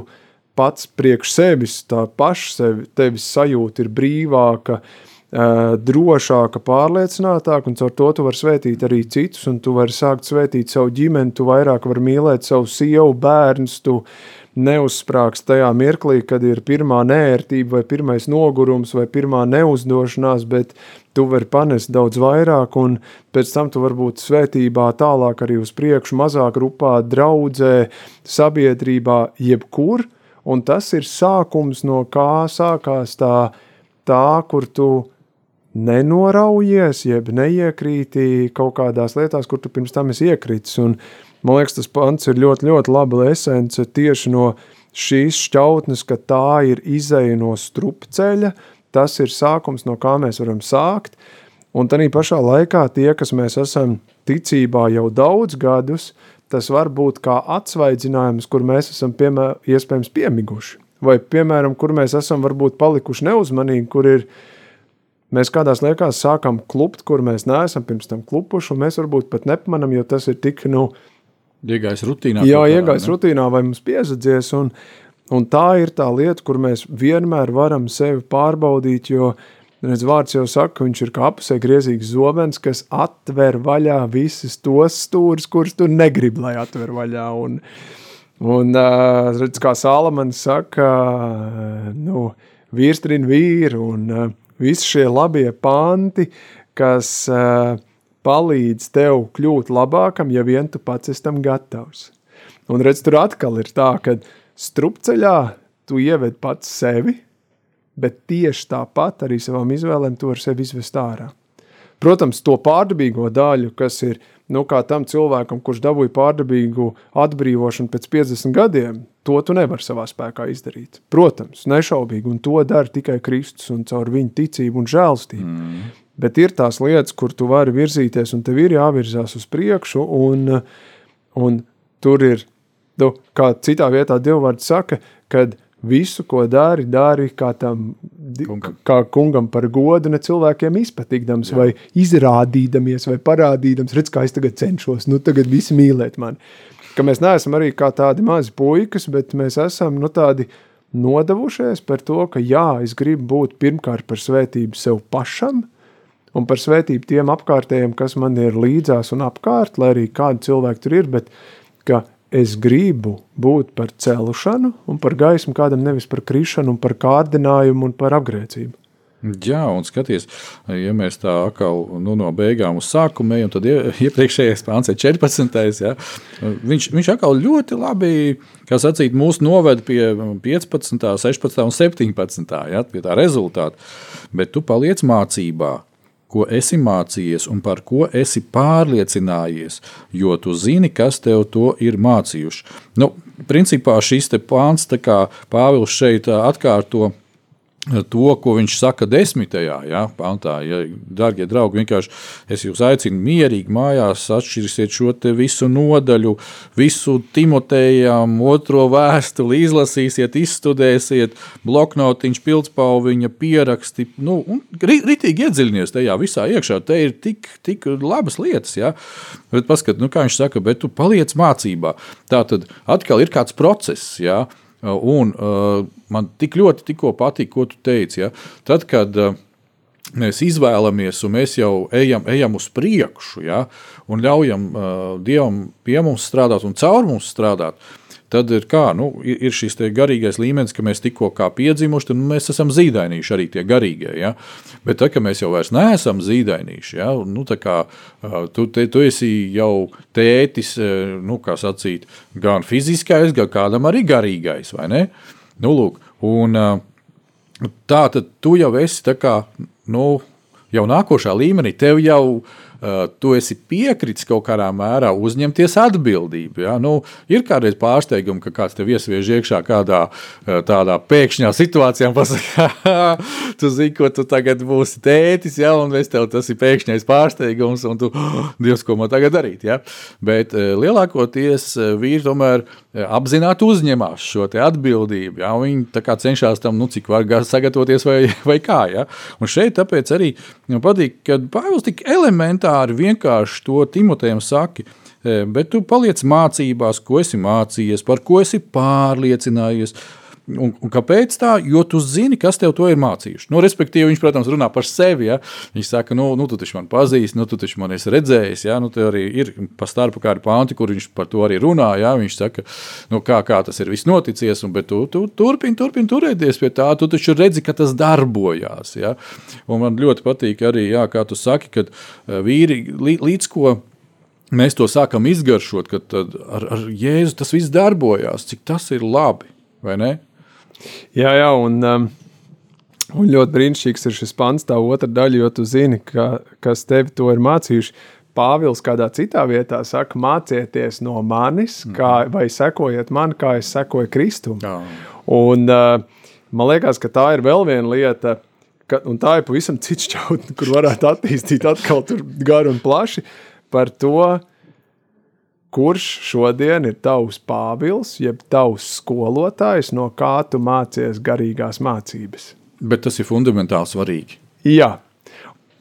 pats priekš sevis, tā paša sevi, tevis sajūta ir brīvāka, uh, drošāka, pārliecinātāka, un caur to tu vari svētīt arī citus, un tu vari sākt svētīt savu ģimeni, tu vairāk vari mīlēt savu sievu, bērnus, tu neuzsprāgst tajā mirklī, kad ir pirmā nērtība, vai pirmais nogurums, vai pirmā neuzdošanās, bet tu vari panest daudz vairāk, un pēc tam tu vari būt svētībā tālāk arī uz priekšu, mazā grupā, draudzē, sabiedrībā, jebkur, un tas ir sākums, no kā sākās tā, tā kur tu nenoraujies, jeb neiekrīti kaut kādās lietās, kur tu pirms tam esi iekritis. Un, man liekas, tas pants ir ļoti, ļoti laba esence tieši no šīs šķautnes, ka tā ir izeja no strupceļa, tas ir sākums, no kā mēs varam sākt. Un tādā pašā laikā tie, kas mēs esam ticībā jau daudz gadus, tas var būt kā atsvaidzinājums, kur mēs esam piemēr, iespējams piemiguši. Vai, piemēram, kur mēs esam varbūt palikuši neuzmanīgi, kur ir uh, mēs kādās liekās sākam klupt, kur mēs neesam pirms tam klupuši, un mēs varbūt pat nepamanām, jo tas ir tik, nu, Iegājis rutīnā. Jā, iegājis rutīnā vai mums piezadzies. Un, un tā ir tā lieta, kur mēs vienmēr varam sevi pārbaudīt. Jo redz, vārds jau saka, ka viņš ir kā apusē griezīgs zobens, kas atver vaļā visas tos stūrus, kurus tu negribi, lai atver vaļā. Un, un redz, kā Salamans saka, nu, vīrs trina vīru un visi šie labie panti, kas ā, palīdz tev kļūt labākam, ja vien tu pats esi tam gatavs. Un redz, tur atkal ir tā, ka strupceļā tu ieved pats sevi, bet tieši tāpat arī savām izvēlēm tu vari sevi izvest ārā. Protams, to pārdabīgo daļu, kas ir nu, kā tam cilvēkam, kurš dabūja pārdabīgu atbrīvošanu pēc 50 gadiem, to tu nevari savā spēkā izdarīt. Protams, nešaubīgi, un to dara tikai Kristus un caur viņa ticību un žēlstību. Mm. Bet ir tās lietas, kur tu vari virzīties, un tev ir jāvirzās uz priekšu, un, un tur ir, nu, kā citā vietā Dievvvārds saka, kad visu, ko dari, dari kā tam Kungam. kā kungam par godu, ne cilvēkiem izpatīkdams, vai izrādīdamies, vai parādīdams, redz, kā es tagad cenšos, nu tagad visi mīlēt mani. Ka mēs neesam arī kā tādi mazi puikas, bet mēs esam nu, tādi nodevušies par to, ka jā, es gribu būt pirmkārt par svētību sev pašam, un par svētību tiem apkārtējiem, kas man ir līdzās un apkārt, lai arī kādi cilvēki tur ir, bet ka es gribu būt par celšanu un par gaismu kādam nevis par krišanu par kārdinājumu un par apgrēcību. Jā, un skaties, ja mēs tā atkal nu, no beigām uz sākumu ejam, tad ie- iepriekšējais pāns ir 14. Ja, viņš, viņš atkal ļoti labi, kā sacīt, mūs noved pie 15, 16 un 17. Ja, pie tā rezultāta. Bet tu paliec mācībā, ko esi mācījies un par ko esi pārliecinājies, jo tu zini, kas tev to ir mācījuši. Nu, principā šis pāns, kā Pāvils šeit atkārto to, ko viņš saka desmitajā ja, pantā. Ja, darbie draugi, vienkārši es jūs aicinu mierīgi mājās, atšķirsiet šo visu nodaļu, visu Timotejam, otro vēstuli, izlasīsiet, izstudēsiet, bloknotiņš, pildspalviņa, pieraksti. Nu, ritīgi iedziļinies tajā visā iekšā. Te ir tik, tik labas lietas, ja. Bet paskat, nu, kā viņš saka, bet tu paliec mācībā. Tā tad atkal ir kāds process, ja. Un uh, man tik ļoti tikko patīk, ko tu teici. Ja? Tad, kad uh, mēs izvēlamies, un mēs jau ejam, ejam uz priekšu, ja? un ļaujam uh, Dievam pie mums strādāt un caur mums strādāt, tad ir, kā, nu, ir, ir šis garīgais līmenis, ka mēs tikko kā piedzimuši, tad mēs esam zīdainīši arī tie garīgie. Ja? Bet tad, kad mēs jau vairs neesam zīdainīši, ja? nu, tā kā tu, te, tu esi jau tētis, nu, kā sacīt, gan fiziskais, gan kādam arī garīgais? Nu, lūk, un tā tad tu jau esi tā kā, nu, jau nākošā līmenī, tev jau uh, tu esi piekritis kaut kādā mērā uzņemties atbildību. Ja? Nu, ir kādreiz pārsteigumi, ka kāds tev iesviež iekšā kādā uh, tādā pēkšņā situācijā un pasaka, *laughs* tu zini, ko tu tagad būsi tētis, ja? un es tev tas ir pēkšņais pārsteigums, un tu, *gasps* Dievs, ko man tagad darīt. Ja? Bet uh, lielākoties vīri tomēr uh, apzināti uzņemās šo atbildību. Ja? Viņi cenšas tam, nu, cik var sagatavoties vai, *laughs* vai kā. Ja? Un šeit tāpēc arī man patīk, ka Pāvils tik elementāri vienkārši to Timotejam saka. e, Bet tu paliec mācībās, ko esi mācījies, par ko esi pārliecinājies. Un, un kāpēc tā? Jo tu zini, kas tev to ir mācījuši. Nu, respektīvi, viņš, protams, runā par sevi. Ja? Viņš saka, nu, nu tu taču man pazīsti, nu, tu taču man esi redzējis. Ja? Nu, tur arī ir pa starpu kādi panti, kur viņš par to arī runā. Ja? Viņš saka, nu, kā, kā tas ir viss noticies, un tu, tu turpini, turpini turēties pie tā. Tu taču redzi, ka tas darbojās. Ja? Un man ļoti patīk arī, jā, kā tu saki, kad eh, vīri lī- līdz ko mēs to sākam izgaršot, ka tad ar, ar Jēzu tas viss darbojās, cik tas ir labi. Jā, jā, un, um, un ļoti brīnišķīgs ir šis pants, tā otra daļa, jo tu zini, ka, kas tevi to ir mācījuši. Pāvils kādā citā vietā saka, mācieties no manis, kā, vai sekojiet man, kā es sekoju Kristum. Jā. Un, uh, man liekas, ka tā ir vēl viena lieta, ka, un tā ir pavisam cits čautni, kur varētu attīstīt atkal tur garu un plaši par to, kurš šodien ir tavs pāvils, jeb tavs skolotājs, no kā tu mācies garīgās mācības. Bet tas ir fundamentāli svarīgi. Jā,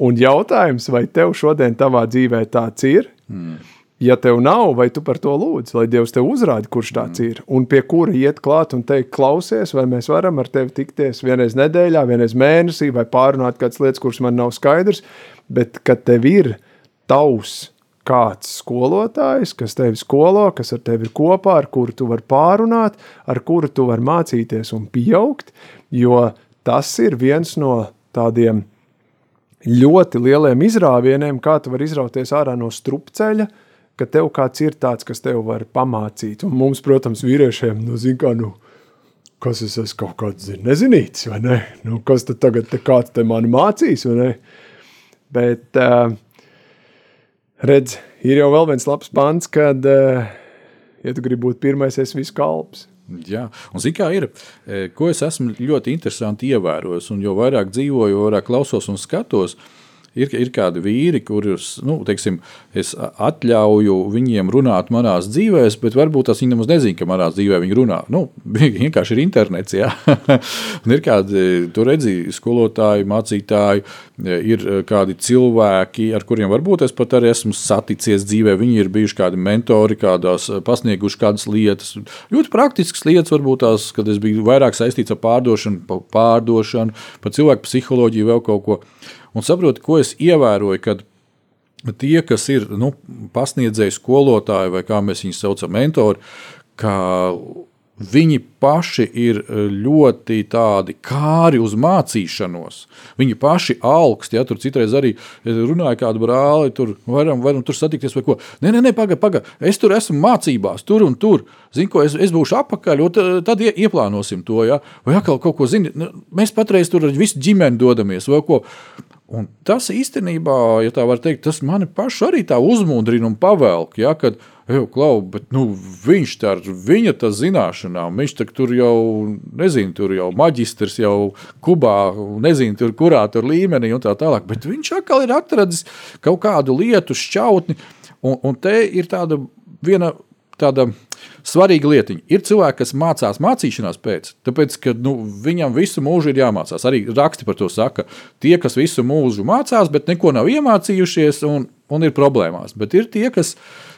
Un jautājums, vai tev šodien tavā dzīvē tāds ir? Mm. Ja tev nav, vai tu par to lūdz, lai Dievs tev uzrāda, kurš tāds mm. ir, un pie kura iet klāt un teikt, klausies, vai mēs varam ar tevi tikties vienreiz nedēļā, vienreiz mēnesī, vai pārunāt kādas lietas, kuras man nav skaidrs, bet kad tev ir tavs kāds skolotājs, kas tevi skolo, kas ar tevi ir kopā, ar kuru tu vari pārunāt, ar kuru tu vari mācīties un pieaugt, jo tas ir viens no tādiem ļoti lieliem izrāvieniem, kā tu vari izrauties ārā no strupceļa, ka tev kāds ir tāds, kas tev var pamācīt. Un mums, protams, vīriešiem, nu, zin kā, nu, kas es esmu kaut kāds zin, nezinīts, vai ne? Nu, kas tad tagad te kāds te mani mācīs, vai ne? Bet, uh, redz, ir jau vēl viens labs pants, kad, uh, ja tu gribi būt pirmais, es visu kalps. Jā, un zini, kā ir, ko es esmu ļoti interesanti ievērojis, un jo vairāk dzīvoju, jo vairāk klausos un skatos, uh, Ir, ir kādi vīri, kurus nu, teiksim, es atļauju viņiem runāt manās dzīvēs, bet varbūt tas viņi nemaz nezina, ka manā dzīvē viņi runā. Nu, *laughs* vienkārši ir internets. *laughs* ir kādi, tur redzi, skolotāji, mācītāji, ir kādi cilvēki, ar kuriem varbūt es pat arī esmu saticies dzīvē. Viņi ir bijuši kādi mentori, kādās pasnieguši kādas lietas. Ļoti praktiskas lietas, varbūt tās, kad es biju vairāk saistīts ar pārdošanu, pārdošanu, par cilvēku psiholoģiju, vēl kaut ko. Un saproti, ko es ievēroju, kad tie, kas ir nu, pasniedzēji, skolotāji vai kā mēs viņus saucam, mentori, ka viņi paši ir ļoti tādi kāri uz mācīšanos. Viņi paši augst, ja tur citreiz arī runāja kādu brāli, tur varam, varam tur satikties vai ko. Nē, nē, nē pagaidi, pagaidi, es tur esmu mācībās, tur un tur. Zinu, ko es, es būšu apakaļ, un tad ieplānosim to. Ja? Vai atkal kaut ko zini, nu, mēs patreiz tur ar visu ģimeni dodamies vai ko. Un tas īstenībā, ja tā var teikt, tas mani pašu arī tā uzmundrina un pavelk. Ja, kad, Eju, klau, bet, nu, viņš tā viņa tā zināšanām, viņš tā, tur jau, nezinu, tur jau maģistrs, jau Kubā, nezinu, tur kurā tur līmenī un tā tālāk. Bet viņš atkal ir atradis kaut kādu lietu, šķautni, un, un te ir tāda viena tāda svarīga lietiņa. Ir cilvēki, kas mācās mācīšanās pēc, tāpēc, ka nu, viņam visu mūžu ir jāmācās. Arī raksti par to saka, tie, kas visu mūžu mācās, bet neko nav iemācījušies un, un ir problēmās. Bet ir tie, kas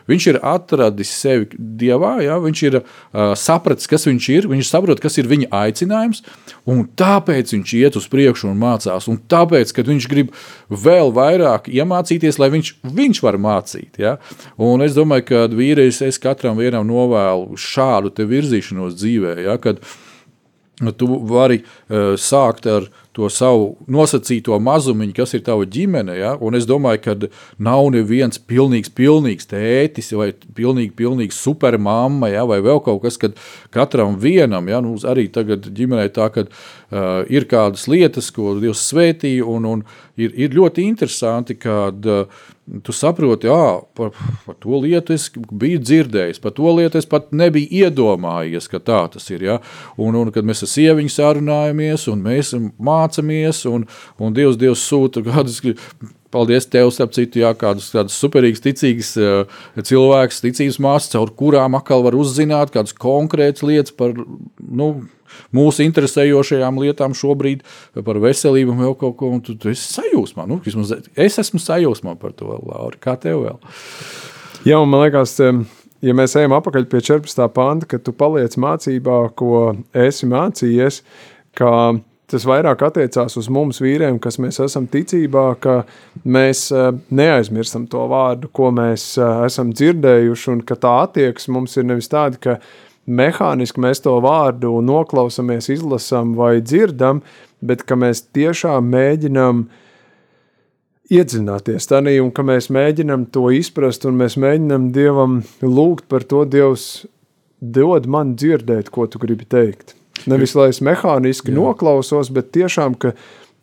Viņš ir atradis sevi dievā, ja? viņš ir uh, sapratis, kas viņš ir, viņš saprot, kas ir viņa aicinājums, un tāpēc viņš iet uz priekšu un mācās. Un tāpēc, kad viņš grib vēl vairāk iemācīties, lai viņš, viņš var mācīt. Ja? Un es domāju, ka vīrietis es katram vienam novēlu šādu virzīšanos dzīvē, ja? kad tu vari uh, sākt ar to savu nosacīto mazumiņu, kas ir tava ģimene. Ja? Un es domāju, ka nav neviens pilnīgs, pilnīgs tētis vai pilnīgi, pilnīgs supermamma ja? vai vēl kaut kas, kad katram vienam, ja? nu, arī tagad ģimenē tā, ka uh, ir kādas lietas, ko Dievs svētīja, un, un ir, ir ļoti interesanti, kad uh, tu saproti, ah, par, par to lietu es biju dzirdējis, par to lietu es pat nebiju iedomājies, ka tā tas ir. Ja? Un, un kad mēs ar sieviņu sarunājamies, un mēs mācāmies, un, un Dievs, Dievs sūta kādus. Paldies tev, starp citu, jā, kādus, kādus superīgus, ticīgus uh, cilvēkus, ticības māsas, caur kurām atkal var uzzināt kādas konkrētas lietas par, nu, mūsu interesējošajām lietām šobrīd, par veselību un vēl kaut ko. Tu, tu esi sajūsmā. Nu, es esmu sajūsmā par to, Laura. Kā tev vēl? Jā, man liekas, ja mēs ejam atpakaļ pie 14. panta, kad tu paliec mācībā, ko esi mācījies, ka tas vairāk attiecās uz mums, vīriem, kas mēs esam ticībā, ka mēs eh, neaizmirstam to vārdu, ko mēs eh, esam dzirdējuši, un ka tā attieksme mums ir nevis tāda, ka mehāniski mēs to vārdu noklausāmies, izlasām vai dzirdam, bet ka mēs tiešām mēģinām iedziļināties tajā, un ka mēs mēģinām to izprast, un mēs mēģinām Dievam lūgt par to, Dievs, dod man dzirdēt, ko tu gribi teikt. Nevis lai es mehāniski Jā. noklausos, bet tiešām, ka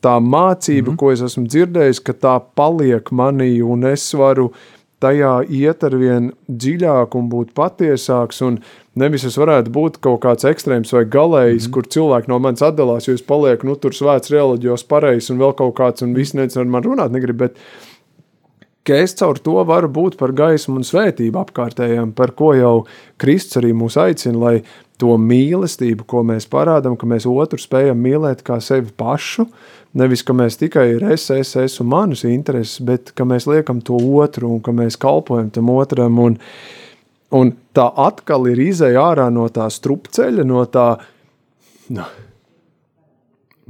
tā mācība, mm -hmm. ko es esmu dzirdējis, ka tā paliek manī, un es varu tajā iet ar vien dziļāk un būt patiesāks, un Nevis es varētu būt kaut kāds ekstrēms vai galējs, mm -hmm. kur cilvēki no manis atdalās, jo es palieku nu, tur svēts reliģijos pareizs un vēl kaut kāds, un viss neviens ar mani runāt negrib. Bet, ka es caur to varu būt par gaismu un svētību apkārtējiem, par ko jau Kristus arī mūs aicina, lai to mīlestību, ko mēs parādām, ka mēs otru spējam mīlēt kā sevi pašu, Nevis, ka mēs tikai ir es, es, es un manas intereses, bet ka mēs liekam to otru un ka mēs kalpojam tam otram. Un, un tā atkal ir izēja ārā no tā strupceļa, no tā, no,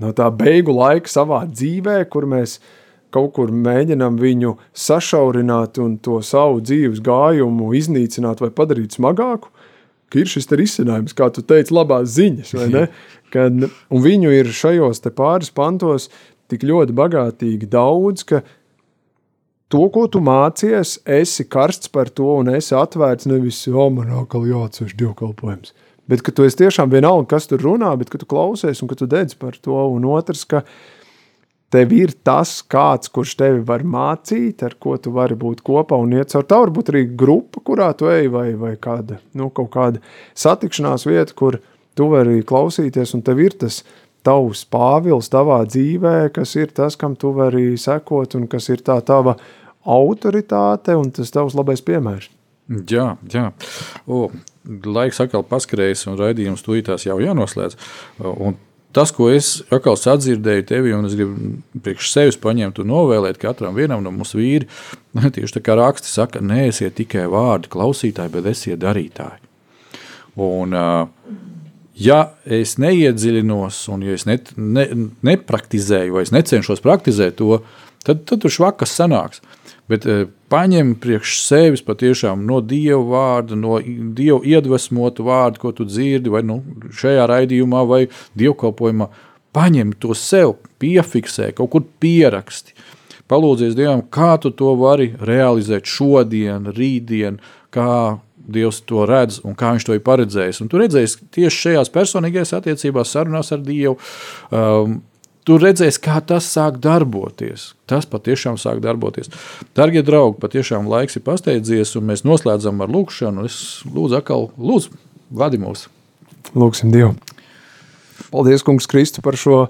no tā beigu laika savā dzīvē, kur mēs kaut kur mēģinam viņu sašaurināt un to savu dzīves gājumu iznīcināt vai padarīt smagāku, ka ir šis risinājums, kā tu teici, labās ziņas? *laughs* Kad, un viņu ir šajos pāris pantos tik ļoti bagātīgi daudz, ka to, ko tu mācies, esi karsts par to un esi atvērts nevis, o, man atkal jāatcež dievkalpojums, bet ka tu esi tiešām vienalga, kas tur runā, bet ka tu klausies un ka tu dedz par to, un otrs, ka tev ir tas kāds, kurš tevi var mācīt, ar ko tu vari būt kopā un iet caur tā, varbūt arī grupa, kurā tu ej, vai, vai kāda, nu, kaut kāda satikšanās vieta, kur tu vari klausīties, un tev ir tas tavs pāvils tavā dzīvē, kas ir tas, kam tu vari sekot, un kas ir tā tava autoritāte un tas tavs labais piemērs. Jā, jā. O, laiks atkal paskrējis, un raidījums tūlītās jau jānoslēdz. Un tas, ko es atkal sadzirdēju tevi, un es gribu priekš sevis paņemt un novēlēt katram vienam no mūsu vīri, *laughs* tieši tā kā raksti saka, neesiet tikai vārdi klausītāji, bet esiet darītāji. Un, ja es neiedziļinos, un ja es ne, ne, nepraktizēju, vai es necenšos praktizēt to, tad, tad tur švakas sanāks. Bet paņem priekš sevis patiešām no dieva vārda, no dieva iedvesmotu vārdu, ko tu dzirdi, vai nu, šajā raidījumā, vai dievkalpojumā. Paņem to sev, piefiksē, kaut kur pieraksti. Palūdzies Dievam, kā tu to vari realizēt šodien, rītdien, kā Dievs to redz un kā viņš to ir paredzējis. Un tu redzēsi tieši šajās personīgajās attiecībās, sarunās ar Dievu. Um, Tu redzēsi, kā tas sāk darboties. Tas patiešām sāk darboties. Darbie draugi, patiešām laiks ir pasteidzies, un mēs noslēdzam ar lūkšanu. Es lūdzu, atkal, lūdzu, vadi mūs. Lūksim Dievu. Paldies, Kungs, Kristu, par šo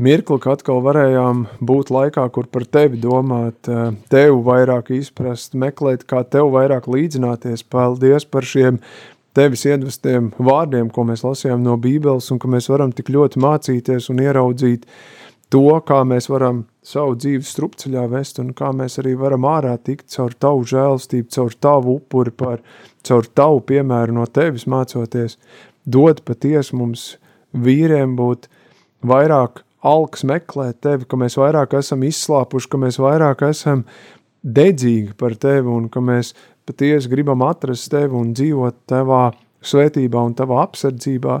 mirkli, ka atkal varējām būt laikā, kur par tevi domāt, tevi vairāk izprast, meklēt, kā tev vairāk līdzināties. Paldies par šiem tevis iedvestiem vārdiem, ko mēs lasījām no Bībeles, un ka mēs varam tik ļoti mācīties un ieraudzīt to, kā mēs varam savu dzīvi strupceļā vest, un kā mēs arī varam ārā tikt caur tavu žēlstību, caur tavu upuri, par, caur tavu piemēru no tevis mācoties, dod patiesi mums vīriem būt vairāk alks meklēt tevi, ka mēs vairāk esam izslāpuši, ka mēs vairāk esam dedzīgi par tevi un ka mēs patiesi gribam atrast tevi un dzīvot tavā svētībā un tavā apsardzībā.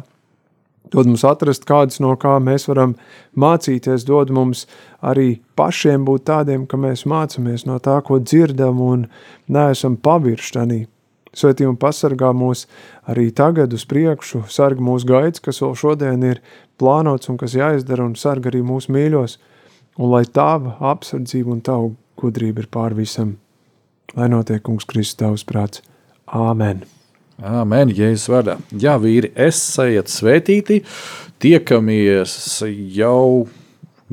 Dod mums atrast kādus, no kā mēs varam mācīties, dod mums arī pašiem būt tādiem, ka mēs mācāmies no tā, ko dzirdam un neesam pavirštanī. Svētī un pasargā mūs arī tagad uz priekšu, sarga mūsu gaids, kas vēl šodien ir plānots un kas jāizdara un sarga arī mūsu mīļos, un lai tava apsardzība un tavu gudrība ir pār visam. Lai notiek, kungs, Kristus, tavs prāts. Āmen! Amen, Jēzus vārdā. Jā, vīri, esiet svētīti. Tiekamies jau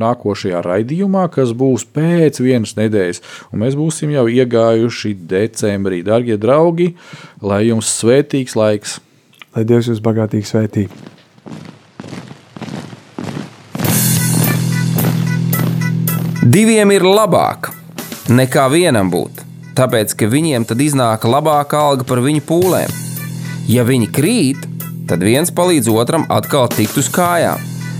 nākošajā raidījumā, kas būs pēc vienas nedēļas. Un mēs būsim jau iegājuši decembrī. Darbie draugi, lai jums svētīgs laiks! Lai Dievs jūs bagātīgi svētī! Diviem ir labāk nekā vienam būt tāpēc ka viņiem tad iznāk labāka alga par viņu pūlēm. Ja viņi krīt, tad viens palīdz otram atkal tikt uz kājām.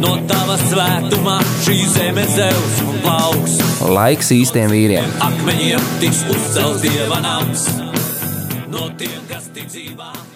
No tava svētumā šī zeme zeus un plauks. Laiks īstiem vīriem. Akmeņiem tiks uzcelts dieva nams. No tiem, kas tic zeme.